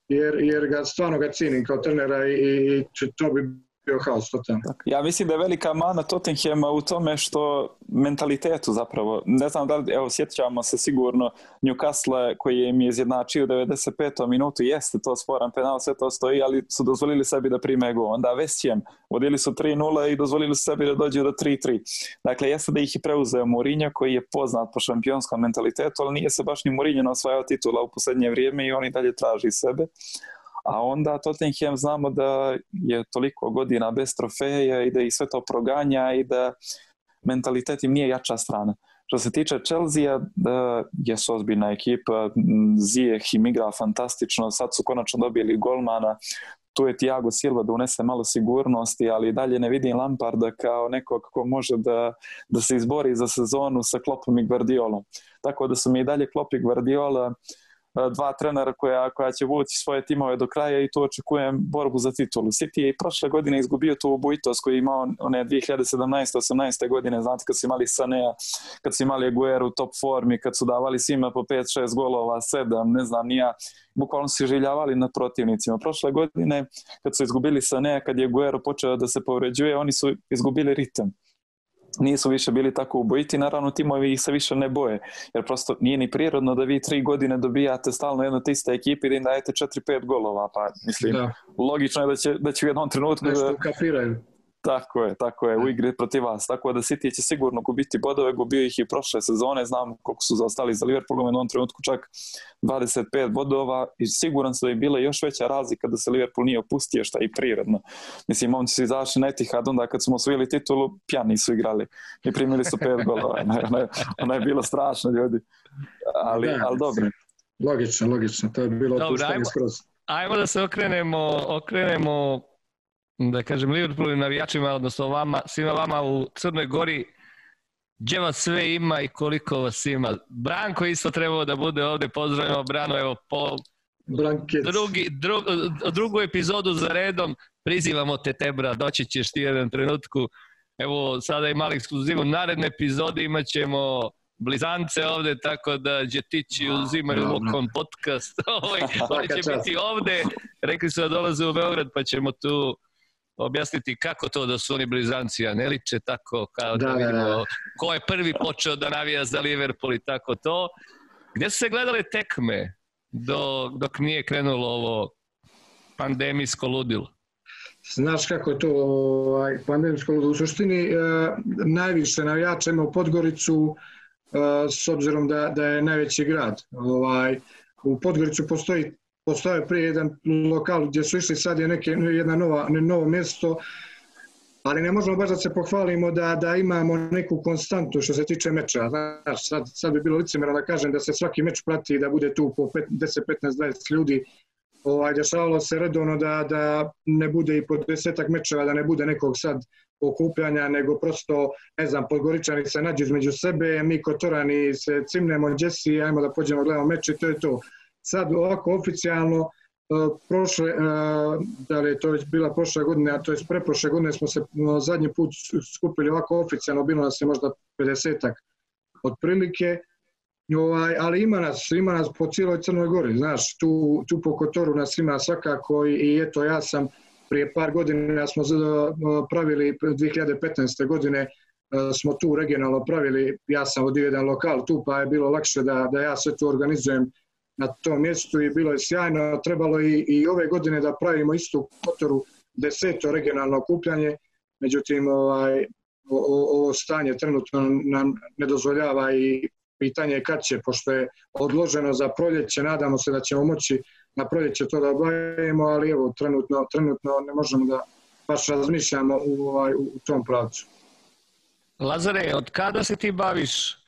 jer, jer ga stvarno ga cijenim kao trenera i, i to bi bio haos totalno. Ja mislim da je velika mana Tottenhama u tome što mentalitetu zapravo. Ne znam da li, evo sjećamo se sigurno Newcastle koji im je izjednačio u 95. minutu, jeste to sporan penal, sve to stoji, ali su dozvolili sebi da prime gol. Onda West vodili su 3-0 i dozvolili su sebi da dođu do 3-3. Dakle, jeste da ih je preuzeo Mourinho koji je poznat po šampionskom mentalitetu, ali nije se baš ni Mourinho osvajao titula u posljednje vrijeme i oni dalje traži sebe a onda Tottenham znamo da je toliko godina bez trofeja i da ih sve to proganja i da mentalitet im nije jača strana. Što se tiče Chelsea, da jesu ozbiljna ekipa, Ziyech im igra fantastično, sad su konačno dobili golmana, tu je Thiago Silva da unese malo sigurnosti, ali dalje ne vidim Lamparda kao nekog ko može da, da se izbori za sezonu sa Kloppom i Guardiolom. Tako da su mi i dalje Klopp i Guardiola dva trenera koja, koja će vući svoje timove do kraja i tu očekujem borbu za titulu. City je i prošle godine izgubio tu ubojitost koji je imao one 2017-18. godine, znate kad su imali Sanea, kad su imali Aguero u top formi, kad su davali svima po 5-6 golova, 7, ne znam, nija, bukvalno su željavali nad protivnicima. Prošle godine kad su izgubili Sanea, kad je Aguero počeo da se povređuje, oni su izgubili ritam nisu više bili tako ubojiti, naravno timovi ih se više ne boje, jer prosto nije ni prirodno da vi tri godine dobijate stalno jedno te iste ekipe i da im dajete 4-5 golova, pa mislim, da. logično je da će, da će u jednom trenutku... Nešto kapiraju. Tako je, tako je, u igri protiv vas. Tako da City će sigurno gubiti bodove, gubio ih i prošle sezone, znam koliko su zaostali za Liverpoolom u jednom trenutku čak 25 bodova i siguran sam da je bila još veća razlika da se Liverpool nije opustio šta i prirodno. Mislim, momci su izašli na Etihad, onda kad smo osvojili titulu, pjani su igrali i primili su pet golova. Ona, ona, ona je bilo strašno, ljudi. Ali, da, ali dobro. Logično, logično, to je bilo Dobro, ajmo, skroz. ajmo da se okrenemo, okrenemo da kažem Liverpoolu i navijačima, odnosno vama, svima vama u Crnoj Gori, gdje vas sve ima i koliko vas ima. Branko isto trebao da bude ovde, pozdravimo Brano, evo po drugi, dru, drugu epizodu za redom, prizivamo te Tebra, doći ćeš ti jedan trenutku, evo sada i mali ekskluzivu, naredne epizode imat ćemo blizance ovde, tako da Đetići uzimaju Lukom podcast, ovaj, oni će biti ovde, rekli su da dolaze u Beograd, pa ćemo tu objasniti kako to da su oni blizanci, a ne liče tako kao da, da vidimo da, da. ko je prvi počeo da navija za Liverpool i tako to. Gde su se gledale tekme do, dok nije krenulo ovo pandemijsko ludilo? Znaš kako je to ovaj, pandemijsko ludilo? U suštini eh, najviše navijača ima u Podgoricu eh, s obzirom da, da je najveći grad. Ovaj, u Podgoricu postoji postoje prije jedan lokal gdje su išli, sad je neke, jedna nova, novo mjesto, ali ne možemo baš da se pohvalimo da, da imamo neku konstantu što se tiče meča. Znaš, sad, sad bi bilo licemjerno da kažem da se svaki meč prati da bude tu po 10, 15, 20 ljudi. Ovaj, dešavalo se redovno da, da ne bude i po desetak mečeva, da ne bude nekog sad okupljanja, nego prosto, ne znam, podgoričani se nađu između sebe, mi kotorani se cimnemo, Jesse, ajmo da pođemo gledamo meč i to je to sad ovako oficijalno e, prošle, e, da li je to već bila prošle godine, a to je preprošle godine smo se zadnji put skupili ovako oficijalno, bilo nas je možda 50-ak otprilike, ovaj, ali ima nas, ima nas po cijeloj Crnoj Gori, znaš, tu, tu po Kotoru nas ima svakako i, i eto ja sam prije par godina smo pravili 2015. godine e, smo tu regionalno pravili, ja sam vodio jedan lokal tu pa je bilo lakše da, da ja sve tu organizujem na tom mjestu i bilo je sjajno. Trebalo i, i ove godine da pravimo istu kotoru deseto regionalno okupljanje, međutim ovaj, ovo stanje trenutno nam ne dozvoljava i pitanje je kad će, pošto je odloženo za proljeće, nadamo se da ćemo moći na proljeće to da obavimo, ali evo, trenutno, trenutno ne možemo da baš razmišljamo u, ovaj, u tom pravcu. Lazare, od kada se ti baviš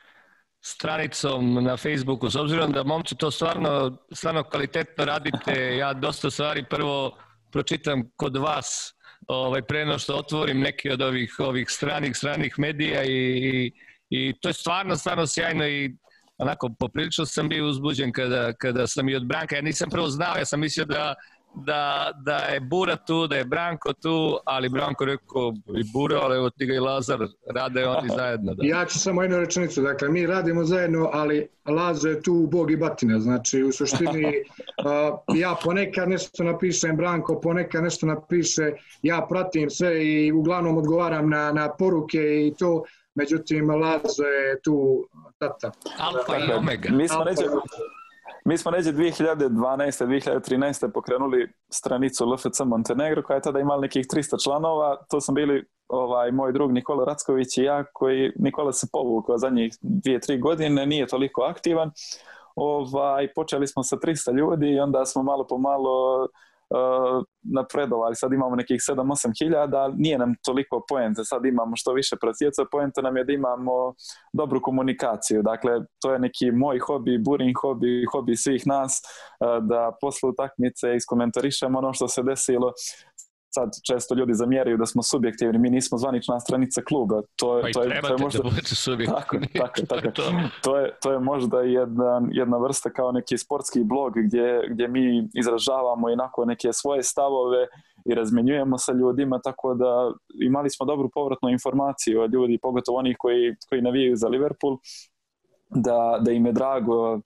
stranicom na Facebooku, s obzirom da momci to stvarno, stvarno kvalitetno radite, ja dosta stvari prvo pročitam kod vas ovaj, preno što otvorim neki od ovih, ovih stranih, stranih medija i, i, i to je stvarno, stvarno sjajno i onako poprilično sam bio uzbuđen kada, kada sam i od Branka, ja nisam prvo znao, ja sam mislio da da, da je Bura tu, da je Branko tu, ali Branko rekao i Bura, ali evo ti ga i Lazar, rade oni zajedno. Da. Ja ću samo jednu rečenicu, dakle mi radimo zajedno, ali Lazo je tu bog i batina, znači u suštini uh, ja ponekad nešto napišem, Branko ponekad nešto napiše, ja pratim sve i uglavnom odgovaram na, na poruke i to, međutim Lazo je tu tata. Alfa i omega. Mi smo neđe, Mi smo neđe 2012. 2013. pokrenuli stranicu LFC Montenegro koja je tada imala nekih 300 članova. To sam bili ovaj, moj drug Nikola Racković i ja koji Nikola se povukao zadnjih dvije, tri godine, nije toliko aktivan. Ovaj, počeli smo sa 300 ljudi i onda smo malo po malo napredovali, sad imamo nekih 7-8 hiljada, nije nam toliko poente, sad imamo što više prosjeca, poenta nam je da imamo dobru komunikaciju, dakle to je neki moj hobi, burin hobi, hobi svih nas, uh, da posle utakmice iskomentarišemo ono što se desilo, sad često ljudi zamjeraju da smo subjektivni, mi nismo zvanična stranica kluba. To je, pa to je, to je možda, da. Tako, tako, tako. to, to, je, to je možda jedna, jedna vrsta kao neki sportski blog gdje, gdje mi izražavamo inako neke svoje stavove i razmenjujemo sa ljudima, tako da imali smo dobru povratnu informaciju od ljudi, pogotovo onih koji, koji navijaju za Liverpool, da, da im je drago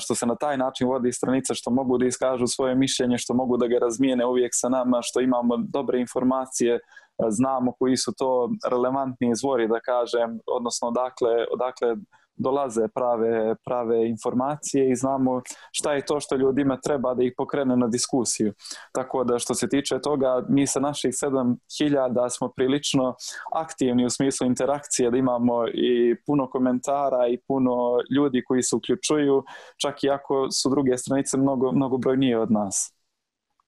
što se na taj način vodi stranica, što mogu da iskažu svoje mišljenje, što mogu da ga razmijene uvijek sa nama, što imamo dobre informacije, znamo koji su to relevantni izvori, da kažem, odnosno odakle, odakle dolaze prave, prave informacije i znamo šta je to što ljudima treba da ih pokrene na diskusiju. Tako da što se tiče toga, mi sa naših 7000 smo prilično aktivni u smislu interakcije, da imamo i puno komentara i puno ljudi koji se uključuju, čak i ako su druge stranice mnogo, mnogo brojnije od nas.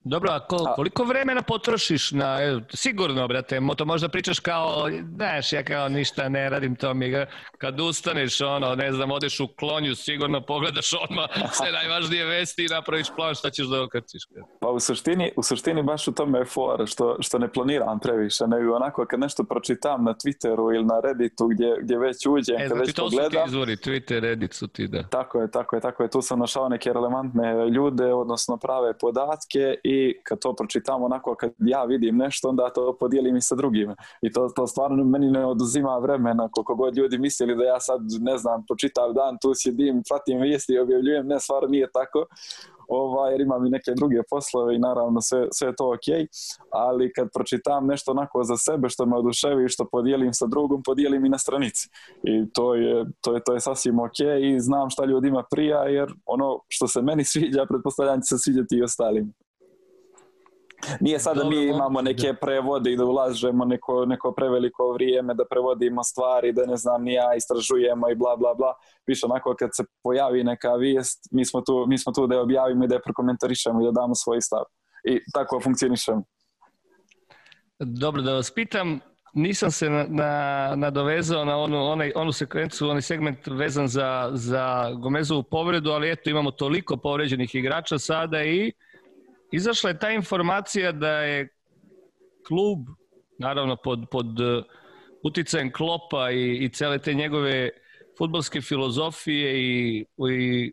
Dobro, a kol, koliko vremena potrošiš na, e, sigurno, brate, to možda pričaš kao, znaš, ja kao ništa ne radim, to mi ga, kad ustaneš, ono, ne znam, odeš u klonju, sigurno pogledaš odmah sve najvažnije vesti i napraviš plan šta ćeš da okačiš. Pa u suštini, u suštini baš u tome je fora, što, što ne planiram previše, nego onako kad nešto pročitam na Twitteru ili na Redditu gdje, gdje već uđem, e, kad znači, već to pogledam. su ti izvori, Twitter, Reddit su ti, da. Tako je, tako je, tako je, tu sam našao neke relevantne ljude, odnosno prave podatke i kad to pročitam onako kad ja vidim nešto onda to podijelim i sa drugima i to, to stvarno meni ne oduzima vremena koliko god ljudi mislili da ja sad ne znam počitav dan tu sjedim pratim vijesti i objavljujem ne stvarno nije tako ovaj, jer imam i neke druge poslove i naravno sve, sve je to ok, ali kad pročitam nešto onako za sebe što me oduševi i što podijelim sa drugom, podijelim i na stranici. I to je, to je, to je sasvim ok i znam šta ljudima prija jer ono što se meni sviđa, pretpostavljam će se sviđati i ostalim. Nije sad da mi imamo neke prevode i da ulažemo neko, neko preveliko vrijeme, da prevodimo stvari, da ne znam, ni ja istražujemo i bla bla bla. Više onako kad se pojavi neka vijest, mi smo tu, mi smo tu da je objavimo i da je prokomentarišemo i da damo svoj stav. I tako funkcionišemo. Dobro, da vas pitam, nisam se na, na, nadovezao na onu, onaj, onu sekvencu, onaj segment vezan za, za Gomezovu povredu, ali eto imamo toliko povređenih igrača sada i izašla je ta informacija da je klub, naravno pod, pod uh, uticajem Klopa i, i cele te njegove futbolske filozofije i, i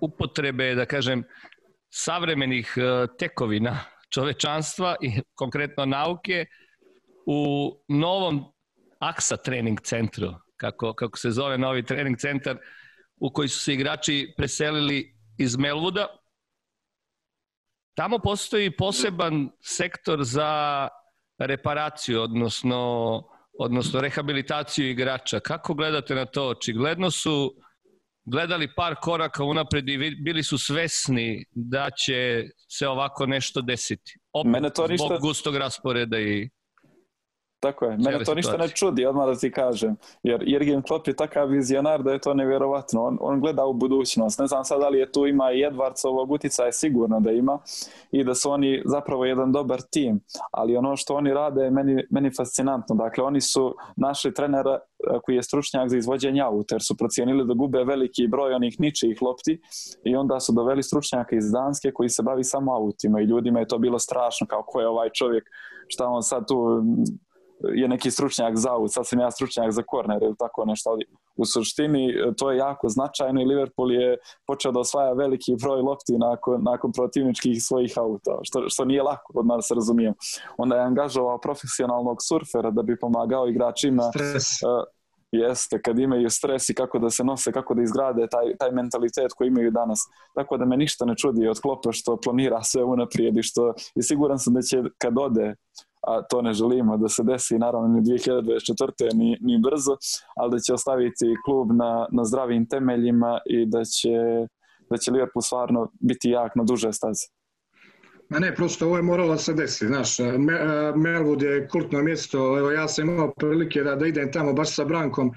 upotrebe, da kažem, savremenih uh, tekovina čovečanstva i konkretno nauke u novom AXA trening centru, kako, kako se zove novi trening centar, u koji su se igrači preselili iz Melvuda, Tamo postoji poseban sektor za reparaciju, odnosno, odnosno rehabilitaciju igrača. Kako gledate na to? Očigledno su gledali par koraka unapred i bili su svesni da će se ovako nešto desiti. Opet, Mene to ništa... Zbog gustog rasporeda i tako je, mene to ništa ne čudi, odmah da ti kažem, jer Jurgen Klopp je takav vizionar da je to nevjerovatno, on, on gleda u budućnost, ne znam sad da li je tu ima i Edwardsovog utjecaja, sigurno da ima i da su oni zapravo jedan dobar tim, ali ono što oni rade je meni, meni fascinantno, dakle oni su našli trenera koji je stručnjak za izvođenje auta, jer su procijenili da gube veliki broj onih ničijih lopti i onda su doveli stručnjaka iz Danske koji se bavi samo autima i ljudima je to bilo strašno, kao ko je ovaj čovjek, šta on sad tu je neki stručnjak za aut, sad sam ja stručnjak za korner ili tako nešto, ali u suštini e, to je jako značajno i Liverpool je počeo da osvaja veliki broj lopti nakon, nakon protivničkih svojih auta, što, što nije lako od nas razumijem. Onda je angažovao profesionalnog surfera da bi pomagao igračima. Uh, jeste, kad imaju stres i kako da se nose, kako da izgrade taj, taj mentalitet koji imaju danas. Tako da me ništa ne čudi od Klopa što planira sve unaprijed i što i siguran sam da će kad ode a to ne želimo da se desi naravno ni 2024. ni, ni brzo, ali da će ostaviti klub na, na zdravim temeljima i da će, da će Liverpool stvarno biti jak na duže staze. Ma ne, prosto ovo je moralo da se desi, znaš, Melwood je kultno mjesto, evo ja sam imao prilike da, da idem tamo baš sa Brankom,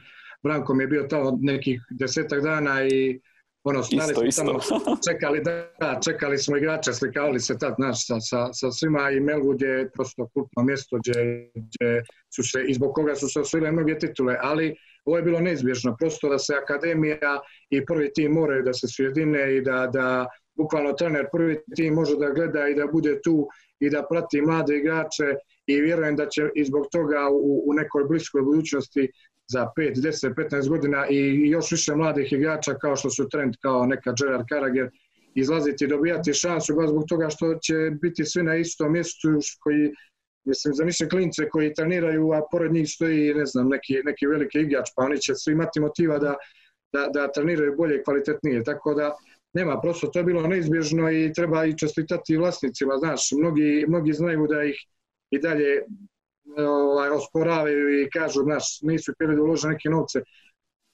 Brankom je bio tamo nekih desetak dana i ono, stali isto, isto. tamo, čekali, da, čekali smo igrače, slikavali se tad, znaš, sa, sa, sa svima i Melwood je prosto kultno mjesto gdje, gdje su se, i zbog koga su se osvojile mnoge titule, ali ovo je bilo neizbježno, prosto da se akademija i prvi tim moraju da se sjedine i da, da bukvalno trener prvi tim može da gleda i da bude tu i da prati mlade igrače i vjerujem da će i zbog toga u, u nekoj bliskoj budućnosti za 5, 10, 15 godina i još više mladih igrača kao što su Trent, kao neka Gerard Karager, izlaziti i dobijati šansu baš zbog toga što će biti svi na istom mjestu koji mislim, zamišljam klince koji treniraju, a pored njih stoji, ne znam, neki, neki veliki igrač, pa oni će svi imati motiva da, da, da treniraju bolje i kvalitetnije. Tako da, nema, prosto to je bilo neizbježno i treba i čestitati vlasnicima, znaš, mnogi, mnogi znaju da ih i dalje ovaj, osporavaju i kažu, znaš, nisu htjeli da ulože neke novce.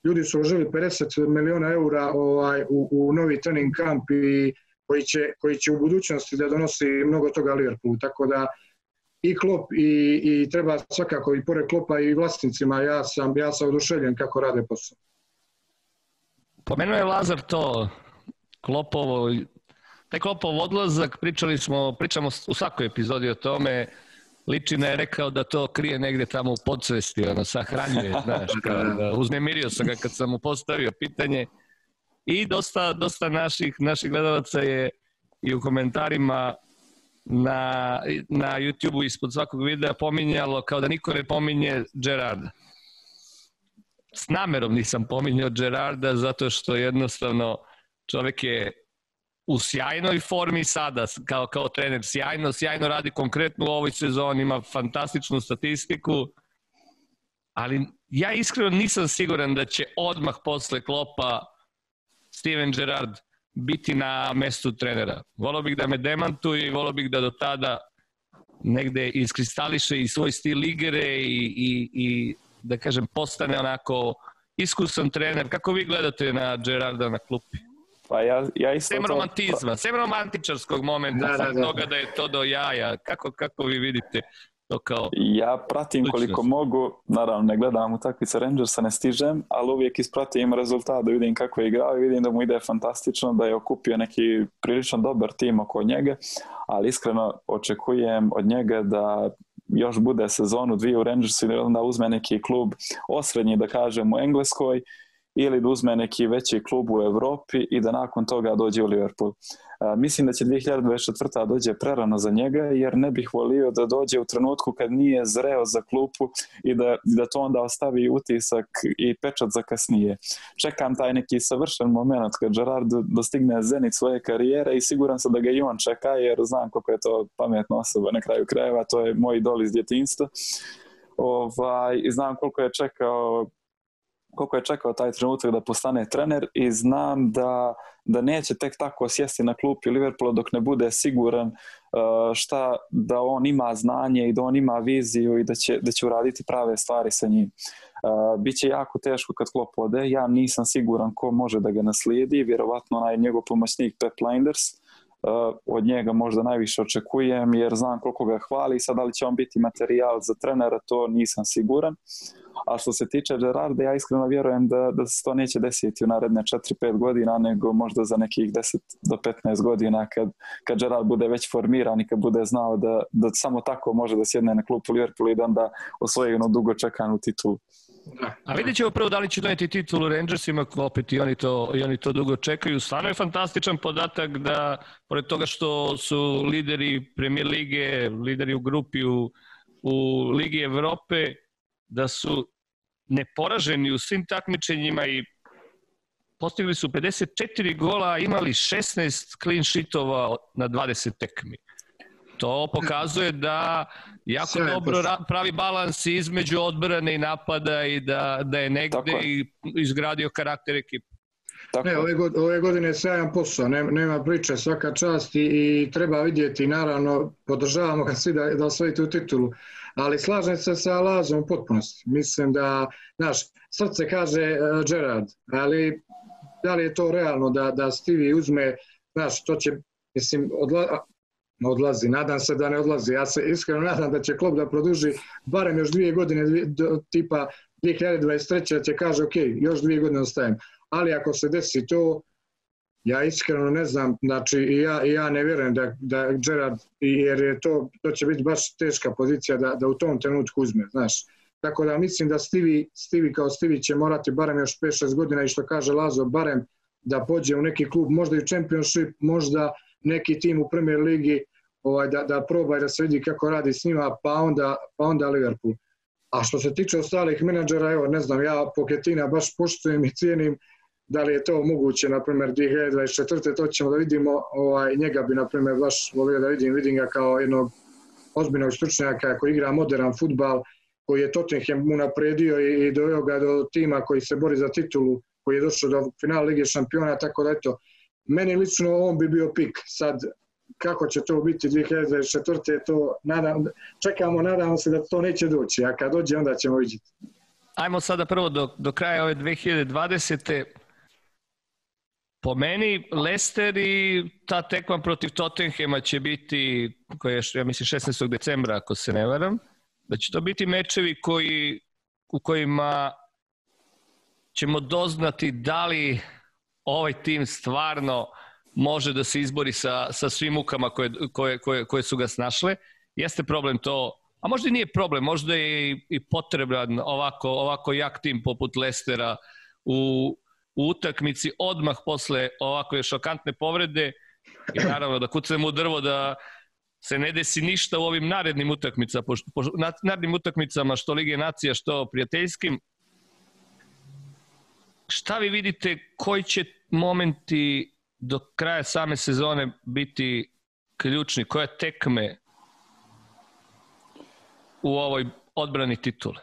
Ljudi su uložili 50 miliona eura ovaj, u, u novi trening kamp i koji će, koji će u budućnosti da donosi mnogo toga Liverpoolu. Tako da i Klop i, i treba svakako i pored Klopa i vlasnicima, ja sam, ja sam oduševljen kako rade posao. Pomenuo je Lazar to Klopovo taj klopov odlazak, pričali smo, pričamo u svakoj epizodi o tome, Ličina je rekao da to krije negde tamo u podsvesti, ono, sahranjuje, znaš, kao, da, uznemirio sam ga kad sam mu postavio pitanje i dosta, dosta naših, naših gledalaca je i u komentarima na, na YouTube-u ispod svakog videa pominjalo kao da niko ne pominje Gerarda. S namerom nisam pominjao Gerarda zato što jednostavno čovek je u sjajnoj formi sada kao, kao trener, sjajno, sjajno radi konkretno u ovoj sezoni, ima fantastičnu statistiku, ali ja iskreno nisam siguran da će odmah posle klopa Steven Gerrard biti na mestu trenera. Volio bih da me demantuje i volio bih da do tada negde iskristališe i svoj stil igre i, i, i da kažem postane onako iskusan trener. Kako vi gledate na Gerarda na klupi? Pa ja, ja isto sem to... romantizma, sem romantičarskog momenta, da, da, da. toga da je to do jaja. Kako, kako vi vidite to kao... Ja pratim koliko mogu, naravno ne gledam utakmice Rangersa, ne stižem, ali uvijek ispratim rezultat da vidim kako je igrao i vidim da mu ide fantastično, da je okupio neki prilično dobar tim oko njega, ali iskreno očekujem od njega da još bude sezonu dvije u Rangersu i onda uzme neki klub osrednji, da kažem, u Engleskoj ili da uzme neki veći klub u Evropi i da nakon toga dođe u Liverpool. A, mislim da će 2024. dođe prerano za njega jer ne bih volio da dođe u trenutku kad nije zreo za klupu i da, da to onda ostavi utisak i pečat za kasnije. Čekam taj neki savršen moment kad Gerard dostigne zenit svoje karijere i siguran sam da ga i on čeka jer znam koliko je to pametna osoba na kraju krajeva, to je moj idol iz djetinstva. Ovaj, znam koliko je čekao koliko je čekao taj trenutak da postane trener i znam da, da neće tek tako sjesti na klupi Liverpoola dok ne bude siguran uh, šta da on ima znanje i da on ima viziju i da će, da će uraditi prave stvari sa njim. Uh, biće jako teško kad Klopp ode, ja nisam siguran ko može da ga naslijedi, vjerovatno onaj njegov pomoćnik Pep Linders, od njega možda najviše očekujem jer znam koliko ga hvali, sad da li će on biti materijal za trenera, to nisam siguran. A što se tiče Gerarda, ja iskreno vjerujem da, da se to neće desiti u naredne 4-5 godina, nego možda za nekih 10 do 15 godina kad, kad Gerard bude već formiran i kad bude znao da, da samo tako može da sjedne na klupu Liverpool i da onda osvoji jednu dugo čekanu titulu. A vidjet ćemo prvo da li će doneti titulu Rangersima, opet i oni, to, i oni to dugo čekaju. Stvarno je fantastičan podatak da, pored toga što su lideri Premier Lige, lideri u grupi u, u Ligi Evrope, da su neporaženi u svim takmičenjima i postigli su 54 gola, imali 16 clean sheetova na 20 tekmi. To pokazuje da jako Sve dobro pravi balans između odbrane i napada i da, da je negde i izgradio karakter ekipe. Tako. Ne, ove, godine, ove godine je sjajan posao, nema, nema priče, svaka čast i, i treba vidjeti, naravno, podržavamo ga svi da, da osvojite u titulu, ali slažem se sa Lazom u potpunosti. Mislim da, znaš, srce kaže uh, Gerard, ali da li je to realno da, da Stevie uzme, znaš, to će, mislim, odla, odlazi, nadam se da ne odlazi, ja se iskreno nadam da će klub da produži barem još dvije godine, do, tipa 2023. da će kaže, ok, još dvije godine ostajem ali ako se desi to, ja iskreno ne znam, znači i ja, ja ne vjerujem da, da Gerard, jer je to, to će biti baš teška pozicija da, da u tom trenutku uzme, znaš. Tako da mislim da Stivi, Stivi kao Stivi će morati barem još 5-6 godina i što kaže Lazo, barem da pođe u neki klub, možda i Championship, možda neki tim u Premier Ligi, ovaj, da, da proba i da se vidi kako radi s njima, pa onda, pa onda Liverpool. A što se tiče ostalih menadžera, evo, ne znam, ja Poketina baš poštujem i cijenim, da li je to moguće, na primjer, 2024. to ćemo da vidimo, ovaj, njega bi, na primjer, baš volio da vidim, vidim ga kao jednog ozbiljnog stručnjaka koji igra modern futbal, koji je Tottenham unapredio i, i doveo ga do tima koji se bori za titulu, koji je došao do finala Lige šampiona, tako da eto, meni lično on bi bio pik. Sad, kako će to biti 2024. to nadam, čekamo, nadamo se da to neće doći, a kad dođe onda ćemo vidjeti. Ajmo sada prvo do, do kraja ove 2020 po meni Leicester i ta tekma protiv Tottenhema će biti, koja je, ja mislim, 16. decembra, ako se ne varam, da će to biti mečevi koji, u kojima ćemo doznati da li ovaj tim stvarno može da se izbori sa, sa svim mukama koje, koje, koje, koje su ga snašle. Jeste problem to, a možda i nije problem, možda je i, i potreban ovako, ovako jak tim poput Lestera u, u utakmici odmah posle ovako šokantne povrede i naravno da kucamo u drvo da se ne desi ništa u ovim narednim utakmicama, po, po, narednim utakmicama što Lige nacija, što prijateljskim. Šta vi vidite, koji će momenti do kraja same sezone biti ključni? Koje tekme u ovoj odbrani titule?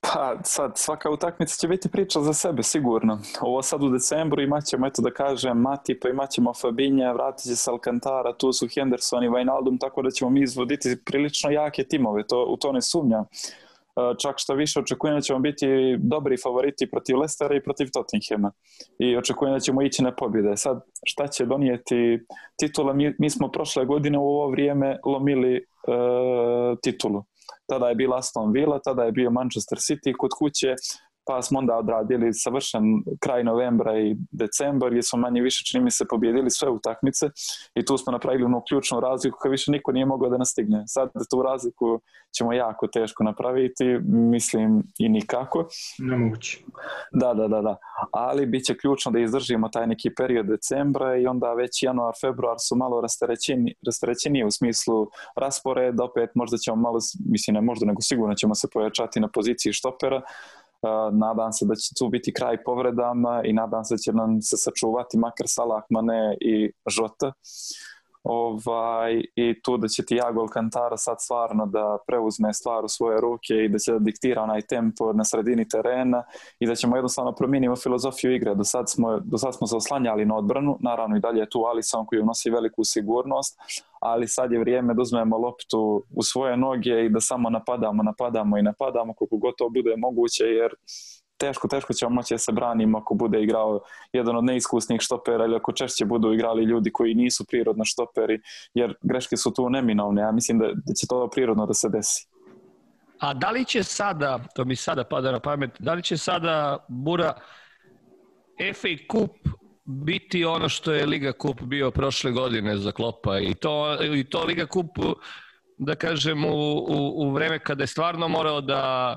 Pa sad, svaka utakmica će biti priča za sebe, sigurno. Ovo sad u decembru imat ćemo, eto da kažem, Mati, pa imat ćemo Fabinja, vratit će se Alcantara, tu su Henderson i Wijnaldum, tako da ćemo mi izvoditi prilično jake timove, to, u to ne sumnjam. E, čak što više očekujem da ćemo biti dobri favoriti protiv Lestera i protiv Tottenhema i očekujem da ćemo ići na pobjede. Sad, šta će donijeti titula? Mi, mi smo prošle godine u ovo vrijeme lomili e, titulu tada je bila Aston Villa, tada je bio Manchester City kod kuće, pa smo onda odradili savršen kraj novembra i decembar gdje smo manje više čini mi se pobjedili sve utakmice i tu smo napravili onu ključnu razliku koja više niko nije mogao da nastigne. Sad tu razliku ćemo jako teško napraviti, mislim i nikako. Nemoguće. Da, da, da, da. Ali bit će ključno da izdržimo taj neki period decembra i onda već januar, februar su malo rasterećeni, rasterećeniji u smislu rasporeda, opet možda ćemo malo, mislim ne možda nego sigurno ćemo se pojačati na poziciji štopera, nadam se da će tu biti kraj povredama i nadam se da će nam se sačuvati makar Salah, Mane i Žota. Ovaj, I tu da će ti Jago Alcantara sad stvarno da preuzme stvar u svoje ruke i da će da diktira onaj tempo na sredini terena i da ćemo jednostavno promijenimo filozofiju igre. Do sad smo, do sad smo se oslanjali na odbranu, naravno i dalje je tu Alisson koji unosi veliku sigurnost, ali sad je vrijeme da uzmemo loptu u svoje noge i da samo napadamo, napadamo i napadamo koliko gotovo bude moguće jer teško, teško ćemo moći da se branimo ako bude igrao jedan od neiskusnih štopera ili ako češće budu igrali ljudi koji nisu prirodno štoperi, jer greške su tu neminovne. Ja mislim da, da će to prirodno da se desi. A da li će sada, to mi sada pada na pamet, da li će sada Bura FA Cup biti ono što je Liga Kup bio prošle godine za Klopa i to, i to Liga Kup da kažem u, u, u vreme kada je stvarno morao da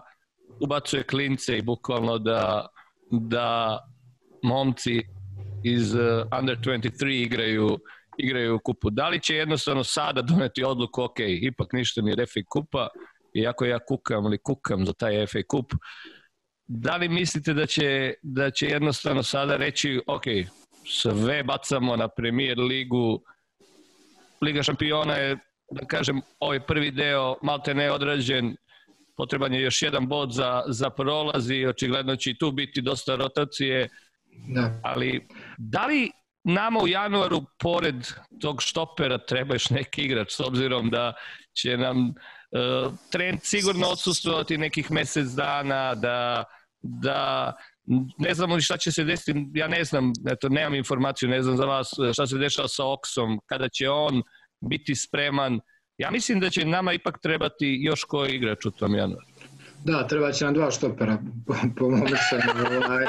ubacuje klince i bukvalno da, da momci iz uh, under 23 igraju igraju u kupu. Da li će jednostavno sada doneti odluku, ok, ipak ništa je FA kupa, iako ja kukam ili kukam za taj FA kup, da li mislite da će, da će jednostavno sada reći, ok, sve bacamo na premier ligu, Liga šampiona je, da kažem, ovaj prvi deo malte ne odrađen, potreban je još jedan bod za, za prolaz i očigledno će i tu biti dosta rotacije. Da. Ali da li nama u januaru pored tog štopera treba još neki igrač s obzirom da će nam uh, trend sigurno odsustovati nekih mesec dana, da, da ne znamo ni šta će se desiti, ja ne znam, eto, nemam informaciju, ne znam za vas šta se dešava sa Oksom, kada će on biti spreman, Ja mislim da će nama ipak trebati još koji igrač u tom januaru. Da, treba će nam dva štopera, po, po mom mišljenju. Ovaj.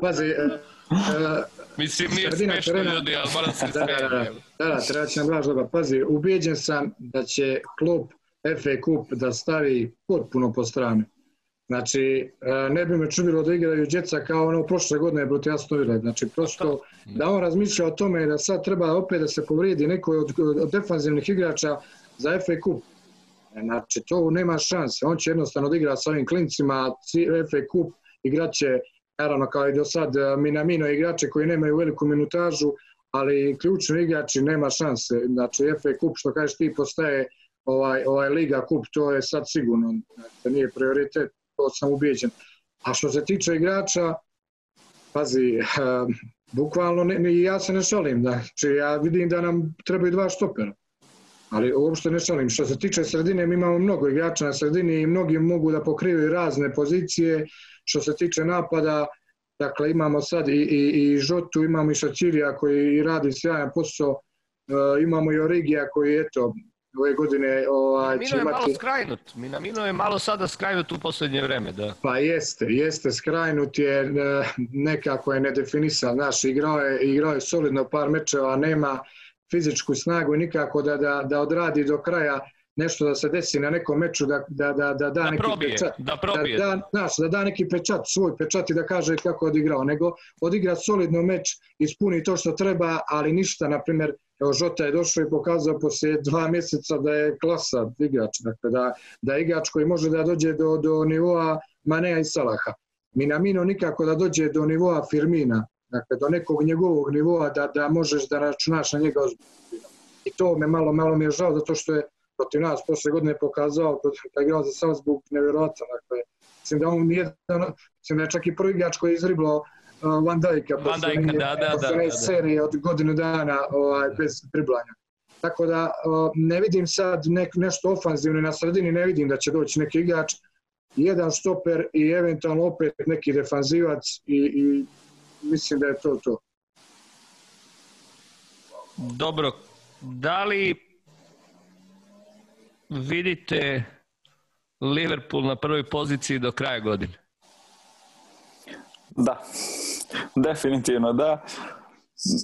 Pazi, uh, Mislim, nije smešno terena, ljudi, ali moram se da, da, da, da, da, treba će nam dva štopera. Pazi, ubijeđen sam da će klub FA Cup da stavi potpuno po strane. Znači, ne bi me čudilo da igraju djeca kao ono prošle godine protiv Aston Villa. Znači, prosto da on razmišlja o tome da sad treba opet da se povrijedi neko od, od defanzivnih igrača za FA Cup. Znači, to nema šanse. On će jednostavno da igra sa ovim klincima, FA Cup igraće, naravno kao i do sad, Minamino igrače koji nemaju veliku minutažu, ali ključni igrači nema šanse. Znači, FA Cup, što kažeš ti, postaje ovaj, ovaj Liga Cup, to je sad sigurno, znači, nije prioritet, to sam ubijeđen. A što se tiče igrača, pazi, uh, bukvalno ne, ja se ne šalim, znači ja vidim da nam trebaju dva štopera ali uopšte ne šalim. Što se tiče sredine, mi imamo mnogo igrača na sredini i mnogi mogu da pokrivaju razne pozicije. Što se tiče napada, dakle imamo sad i, i, i Žotu, imamo i Šačirija koji radi sjajan posao, e, imamo i Origija koji eto, ove godine ovaj, će imati... malo skrajnut. Minamino je malo sada skrajnut u posljednje vreme, da. Pa jeste, jeste skrajnut je e, nekako je nedefinisan. Znaš, igrao je, igrao je solidno par mečeva, nema fizičku snagu nikako da, da, da odradi do kraja nešto da se desi na nekom meču da, da, da, da da neki probije, pečat. Da, probije. Da, da, znaš, da da neki pečat, svoj pečat i da kaže kako je odigrao, nego odigra solidno meč, ispuni to što treba, ali ništa, na primjer, Evo Žota je došao i pokazao poslije dva mjeseca da je klasa igrač, dakle da, da je igrač koji može da dođe do, do nivoa Manea i Salaha. Minamino nikako da dođe do nivoa Firmina, dakle do nekog njegovog nivoa da, da možeš da računaš na njega ozbiljno. I to me malo, malo mi je žao zato što je protiv nas posle godine pokazao protiv da je igrao za Salzburg nevjerojatno. Dakle, mislim da on nije, mislim da je čak i prvi igrač koji je izriblao Van Dijka, Van Dijka, da, da, da, da, serije od godinu dana ovaj, bez priblanja. Tako da ne vidim sad nek, nešto ofanzivno na sredini, ne vidim da će doći neki igrač, jedan stoper i eventualno opet neki defanzivac i, i mislim da je to to. Dobro, da li vidite Liverpool na prvoj poziciji do kraja godine? Da, definitivno da.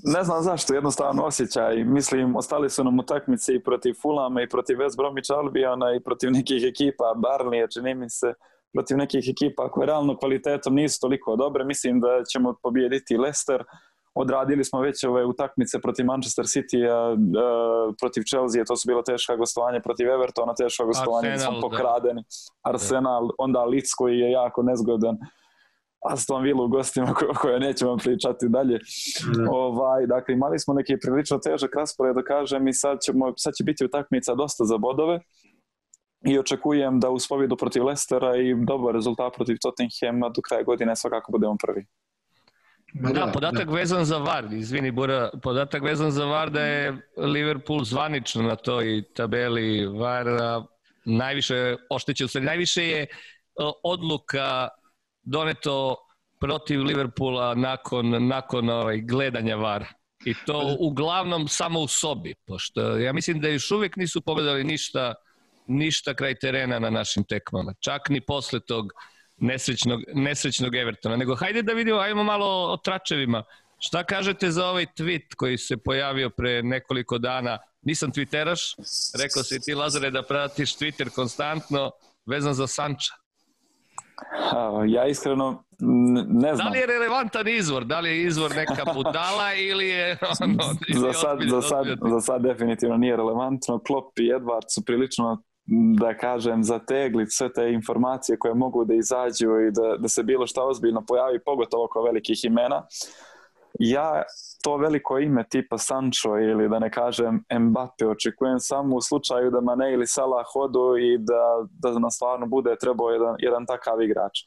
Ne znam zašto, jednostavno osjećaj. Mislim, ostali su nam utakmice i protiv Fulama i protiv West Bromwich Albiona i protiv nekih ekipa, Barnley, čini mi se, protiv nekih ekipa koje realno kvalitetom nisu toliko dobre. Mislim da ćemo pobijediti Leicester. Odradili smo već ove utakmice protiv Manchester City, a, protiv Chelsea, to su bilo teška gostovanja, protiv Evertona teška gostovanja, smo pokradeni. Arsenal, onda Leeds koji je jako nezgodan. Aston Villa u gostima koje nećemo pričati dalje. Ovaj, dakle, imali smo neki prilično težak raspored, da kažem, i sad, ćemo, sad će biti utakmica dosta za bodove i očekujem da uz pobjedu protiv Lestera i dobar rezultat protiv Tottenhama do kraja godine svakako budemo prvi. Da, podatak vezan za VAR, izvini Bura, podatak vezan za VAR da je Liverpool zvanično na toj tabeli VAR najviše oštećen, najviše je odluka doneto protiv Liverpoola nakon, nakon ovaj, gledanja VAR. I to uglavnom samo u sobi, pošto ja mislim da još uvijek nisu pogledali ništa, ništa kraj terena na našim tekmama. Čak ni posle tog nesrećnog, nesrećnog Evertona. Nego hajde da vidimo, ajmo malo o tračevima. Šta kažete za ovaj tweet koji se pojavio pre nekoliko dana? Nisam twitteraš, rekao si ti Lazare da pratiš Twitter konstantno vezan za Sanča. Ja iskreno ne znam. Da li je relevantan izvor? Da li je izvor neka budala ili je ono... za, sad, za, sad, za sad definitivno nije relevantno. Klopp i Edward su prilično da kažem, zategli sve te informacije koje mogu da izađu i da, da se bilo šta ozbiljno pojavi, pogotovo oko velikih imena. Ja to veliko ime tipa Sancho ili da ne kažem Mbappe očekujem samo u slučaju da Mane ili Salah hodu i da, da nam stvarno bude trebao jedan, jedan takav igrač.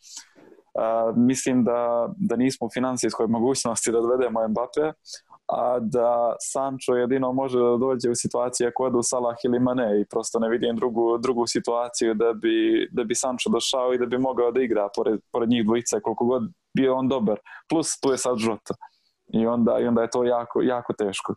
Uh, mislim da, da nismo u financijskoj mogućnosti da dovedemo Mbappe, a da Sancho jedino može da dođe u situaciju ako odu Salah ili Mane i prosto ne vidim drugu, drugu situaciju da bi, da bi Sancho došao i da bi mogao da igra pored, pored njih dvojice koliko god bio on dobar. Plus tu je sad Žota i onda, i onda je to jako, jako teško.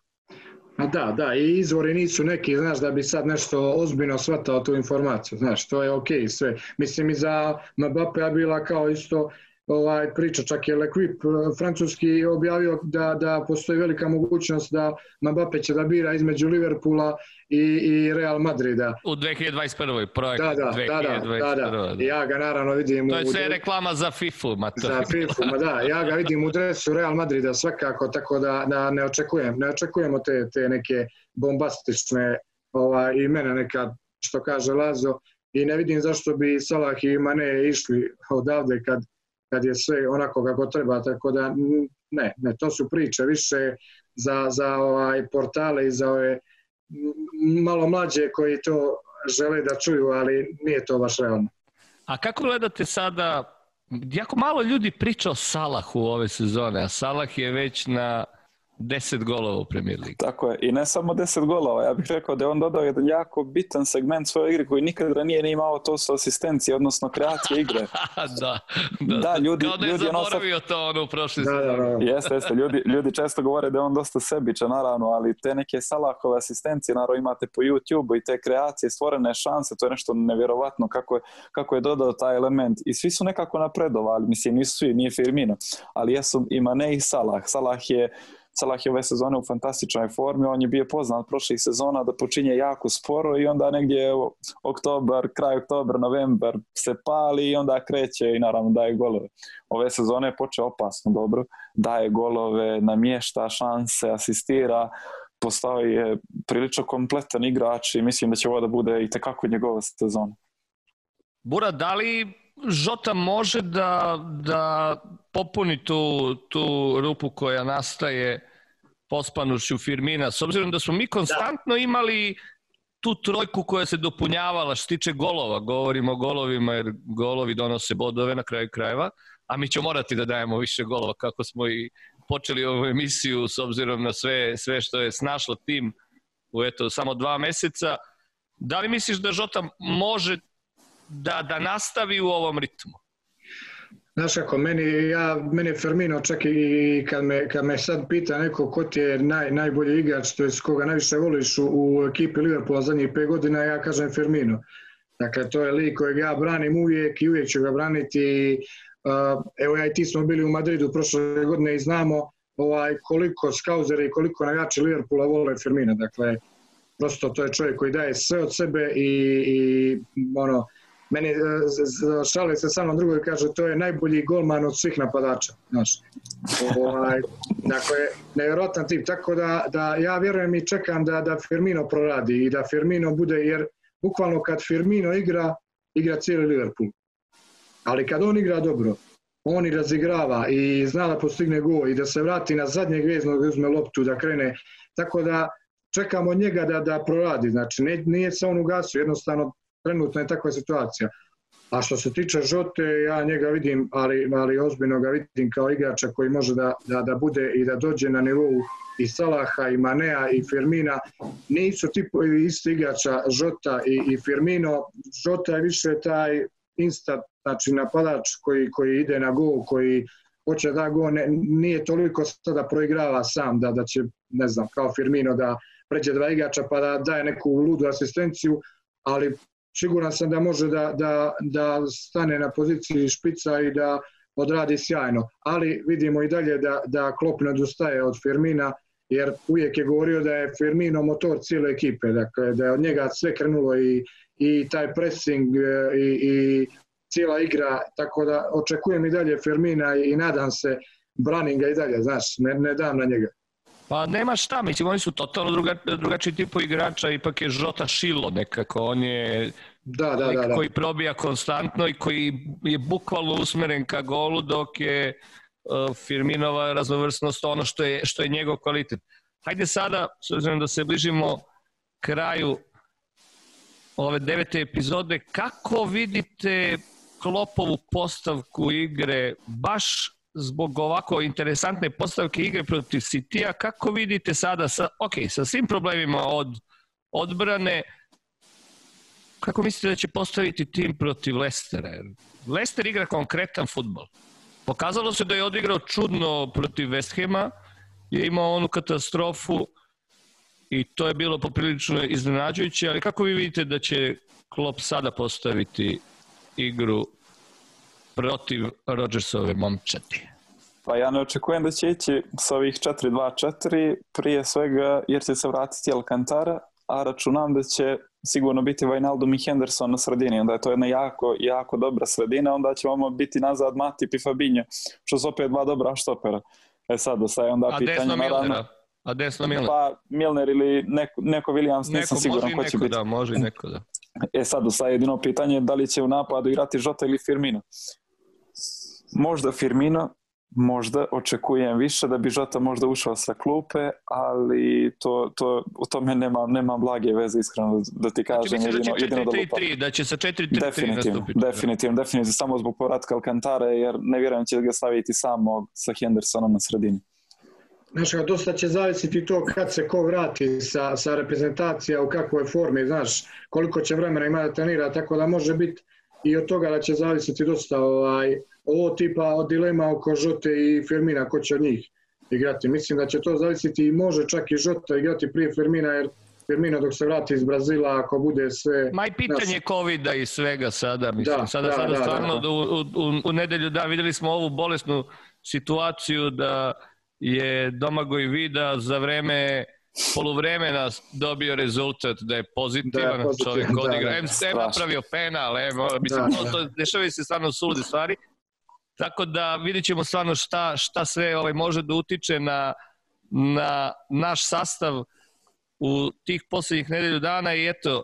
A da, da, i izvori nisu neki, znaš, da bi sad nešto ozbiljno shvatao tu informaciju, znaš, to je okej okay, sve. Mislim i za Mbappé bila kao isto ovaj, priča, čak je L'Equipe eh, francuski objavio da, da postoji velika mogućnost da Mbappe će da bira između Liverpoola i, i Real Madrida. U 2021. projekt. Da, da, 2021. da, da, da, da. Ja ga naravno vidim... To je sve u... reklama za FIFA. Ma to. Za FIFA, ma da. Ja ga vidim u dresu Real Madrida svakako, tako da, da ne očekujem. Ne očekujemo te, te neke bombastične ovaj, imena nekad, što kaže Lazo, i ne vidim zašto bi Salah i Mane išli odavde kad kad je sve onako kako treba, tako da ne, ne, to su priče više za, za ovaj portale i za ove malo mlađe koji to žele da čuju, ali nije to baš realno. A kako gledate sada, jako malo ljudi priča o Salahu ove sezone, a Salah je već na 10 golova u Premier Ligi. Tako je, i ne samo 10 golova, ja bih rekao da je on dodao jedan jako bitan segment svoje igre koji nikad ranije nije imao, to su asistencije, odnosno kreacije igre. da, da, Da, ljudi- kao da je ljudi zaboravio to ono u prošli Da, da, da. Jeste, jeste, ljudi, ljudi često govore da je on dosta sebičan, naravno, ali te neke Salahove asistencije, naravno imate po YouTube i te kreacije, stvorene šanse, to je nešto nevjerovatno kako je, kako je dodao taj element i svi su nekako napredovali, mislim nisu svi, nije Firmino, ali jesu i Mane i Salah. Salah je Salah je ove sezone u fantastičnoj formi, on je bio poznat prošlih sezona da počinje jako sporo i onda negdje u oktobar, kraj oktobra, novembar se pali i onda kreće i naravno daje golove. Ove sezone je počeo opasno dobro, daje golove, namješta šanse, asistira, postao je prilično kompletan igrač i mislim da će ovo da bude i tekako njegova sezona. Bura, da li Žota može da, da popuni tu, tu rupu koja nastaje pospanušću Firmina, s obzirom da smo mi konstantno imali tu trojku koja se dopunjavala što tiče golova, govorimo o golovima jer golovi donose bodove na kraju krajeva, a mi ćemo morati da dajemo više golova kako smo i počeli ovu emisiju s obzirom na sve, sve što je snašlo tim u eto, samo dva meseca. Da li misliš da Žota može da, da nastavi u ovom ritmu? Znaš kako, meni, ja, meni je Firmino čak i kad me, kad me sad pita neko ko ti je naj, najbolji igrač, to je koga najviše voliš u, u ekipi Liverpoola zadnjih 5 godina, ja kažem Firmino. Dakle, to je lik kojeg ja branim uvijek i uvijek ću ga braniti. Evo ja i ti smo bili u Madridu prošle godine i znamo ovaj, koliko skauzeri i koliko navijači Liverpoola vole Firmina. Dakle, prosto to je čovjek koji daje sve od sebe i, i ono, meni e, šali se sa mnom drugo i kaže to je najbolji golman od svih napadača. Znaš. Ovaj, dakle, nevjerovan tip. Tako da, da ja vjerujem i čekam da, da Firmino proradi i da Firmino bude, jer bukvalno kad Firmino igra, igra cijeli Liverpool. Ali kad on igra dobro, on i razigrava i zna da postigne gol i da se vrati na zadnjeg veznog da uzme loptu, da krene. Tako da čekamo njega da, da proradi. Znači, ne, nije se on ugasio, jednostavno trenutno je takva situacija. A što se tiče Žote, ja njega vidim, ali, ali ozbiljno ga vidim kao igrača koji može da, da, da bude i da dođe na nivou i Salaha, i Manea, i Firmina. Nisu tipovi isti igrača Žota i, i Firmino. Žota je više taj instant, znači napadač koji, koji ide na gol, koji hoće da gol, ne, nije toliko sada proigrava sam da, da će, ne znam, kao Firmino da pređe dva igrača pa da daje neku ludu asistenciju, ali siguran sam da može da, da, da stane na poziciji špica i da odradi sjajno. Ali vidimo i dalje da, da Klopp ne odustaje od Firmina, jer uvijek je govorio da je Firmino motor cijele ekipe, dakle da je od njega sve krenulo i, i taj pressing e, i, i cijela igra, tako da očekujem i dalje Firmina i, nadam se branim ga i dalje, znaš, ne, ne dam na njega. Pa nema šta, mislim, oni su totalno druga, drugačiji tipo igrača, ipak je Žota Šilo nekako, on je Da, da, da, da. koji probija konstantno i koji je bukvalno usmeren ka golu, dok je uh, Firminova raznovrsnost ono što je, što je njegov kvalitet. Hajde sada, s obzirom da se bližimo kraju ove devete epizode, kako vidite Klopovu postavku igre baš zbog ovako interesantne postavke igre protiv City-a, kako vidite sada, sa, ok, sa svim problemima od odbrane, kako mislite da će postaviti tim protiv Lestera? Lester igra konkretan futbol. Pokazalo se da je odigrao čudno protiv West Hama, je imao onu katastrofu i to je bilo poprilično iznenađujuće, ali kako vi vidite da će Klopp sada postaviti igru protiv Rodgersove momčati? Pa ja ne očekujem da će ići s ovih 4-2-4 prije svega jer će se vratiti Alcantara, a računam da će sigurno biti Wijnaldum i Henderson na sredini, onda je to jedna jako, jako dobra sredina, onda će vamo biti nazad Matip i Fabinho, što su opet dva dobra štopera. E sad, ostaje onda A pitanje naravno... A desno Milner? Pa Milner ili neko, neko Williams, nisam Neko, siguran može i ko će neko biti. da, može i neko da. E sad, ostaje jedino pitanje da li će u napadu igrati Žota ili Firmino. Možda Firmino, možda očekujem više da bi Žota možda ušao sa klupe, ali to, to, u tome nema, nema blage veze, iskreno da ti Znači kažem. da će jedino, da lupam. 4-3-3, da će sa 4-3-3 Definitivno, nastupiti? definitivno, definitivno, samo zbog povratka Alcantara, jer ne vjerujem da će ga staviti samo sa Hendersonom na sredini. Znaš, dosta će zavisiti to kad se ko vrati sa, sa reprezentacija, u kakvoj formi, znaš, koliko će vremena ima da trenira, tako da može biti i od toga da će zavisiti dosta ovaj, ovo tipa od dilema oko Žote i Firmina, ko će od njih igrati. Mislim da će to zavisiti i može čak i Žota igrati prije Firmina, jer Firmino dok se vrati iz Brazila, ako bude sve... Ma i pitanje nas... COVID-a i svega sada, mislim. Da, sada, da, sada da, stvarno da. U, u, u nedelju, da, videli smo ovu bolesnu situaciju da je Domagoj Vida za vreme poluvremena dobio rezultat da je pozitivan, da, pozitivan čovjek da, odigra. Da, da, M napravio penal, em, mislim, da, da. to dešavaju se stvarno sulude stvari. Tako da vidit ćemo stvarno šta, šta sve ovaj, može da utiče na, na naš sastav u tih poslednjih nedelju dana i eto,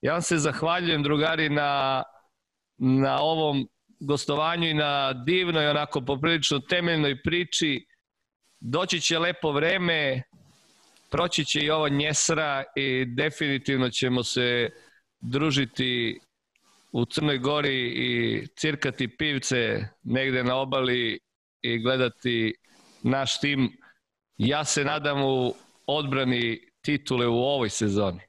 ja vam se zahvaljujem drugari na, na ovom gostovanju i na divnoj, onako poprilično temeljnoj priči. Doći će lepo vreme, proći će i ovo njesra i definitivno ćemo se družiti u Crnoj Gori i cirkati pivce negde na obali i gledati naš tim. Ja se nadam u odbrani titule u ovoj sezoni.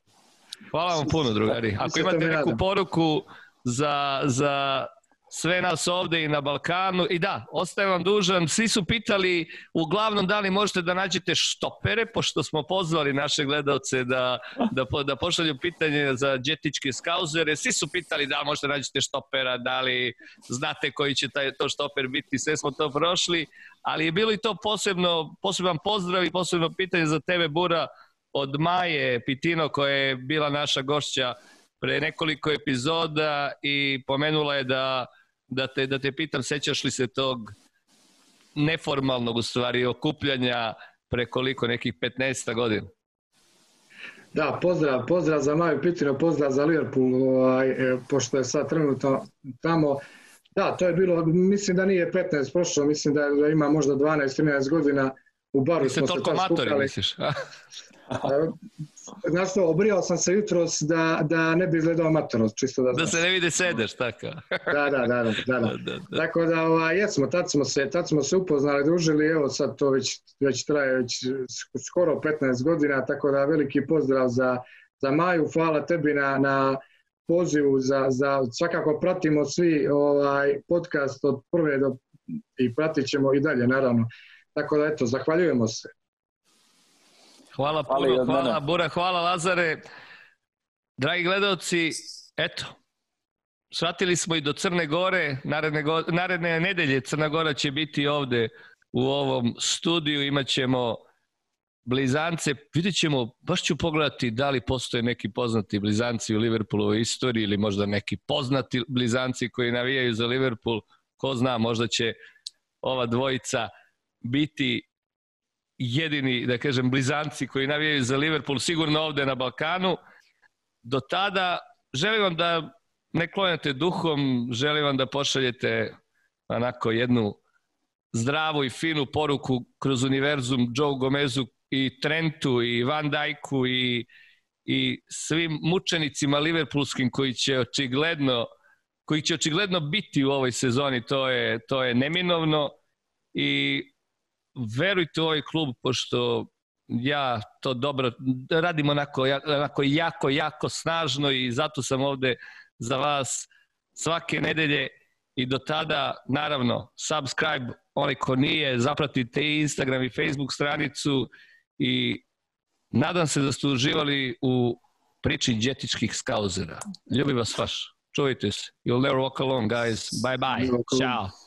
Hvala vam puno, drugari. Ako imate neku poruku za, za sve nas ovde i na Balkanu. I da, ostajem vam dužan. Svi su pitali uglavnom da li možete da nađete štopere, pošto smo pozvali naše gledalce da, da, da pošalju pitanje za džetičke skauzere. Svi su pitali da možete da nađete štopera, da li znate koji će taj, to štoper biti. Sve smo to prošli, ali je bilo i to posebno, poseban pozdrav i posebno pitanje za tebe, Bura, od Maje Pitino, koja je bila naša gošća pre nekoliko epizoda i pomenula je da da te, da te pitam, sećaš li se tog neformalnog u stvari okupljanja pre koliko nekih 15 godina? Da, pozdrav, pozdrav za Maju Pitino, pozdrav za Liverpool, ovaj, e, pošto je sad trenutno tamo. Da, to je bilo, mislim da nije 15 prošlo, mislim da, da ima možda 12-13 godina u baru. Ti se toliko matori, misliš? Znaš što, obrijao sam se jutros da, da ne bi izgledao amatorno, čisto da znaš. Da se ne vide sedeš, tako. da, da, da, da, da. da, da, da. Tako da, ovaj, jesmo, tad smo, se, tad smo se upoznali, družili, evo sad to već, već traje već skoro 15 godina, tako da veliki pozdrav za, za Maju, hvala tebi na, na pozivu za, za svakako pratimo svi ovaj podcast od prve do i pratit ćemo i dalje naravno. Tako da eto, zahvaljujemo se. Hvala puno, hvala, hvala Bura, hvala Lazare. Dragi gledalci, eto, shvatili smo i do Crne Gore, naredne, go, naredne nedelje Crna Gora će biti ovde u ovom studiju, imat ćemo blizance, vidjet ćemo, baš ću pogledati da li postoje neki poznati blizanci u Liverpoolovoj istoriji ili možda neki poznati blizanci koji navijaju za Liverpool, ko zna, možda će ova dvojica biti jedini, da kažem, blizanci koji navijaju za Liverpool, sigurno ovde na Balkanu. Do tada želim vam da ne klonete duhom, želim vam da pošaljete onako jednu zdravu i finu poruku kroz univerzum Joe Gomezu i Trentu i Van Dijku i, i svim mučenicima liverpoolskim koji će očigledno koji će očigledno biti u ovoj sezoni, to je, to je neminovno i verujte u ovaj klub, pošto ja to dobro radim onako, onako jako, jako snažno i zato sam ovde za vas svake nedelje i do tada, naravno, subscribe, onaj ko nije, zapratite i Instagram i Facebook stranicu i nadam se da ste uživali u priči džetičkih skauzera. Ljubi vas vaš. Čuvajte se. You'll never walk alone, guys. Bye bye. Ciao.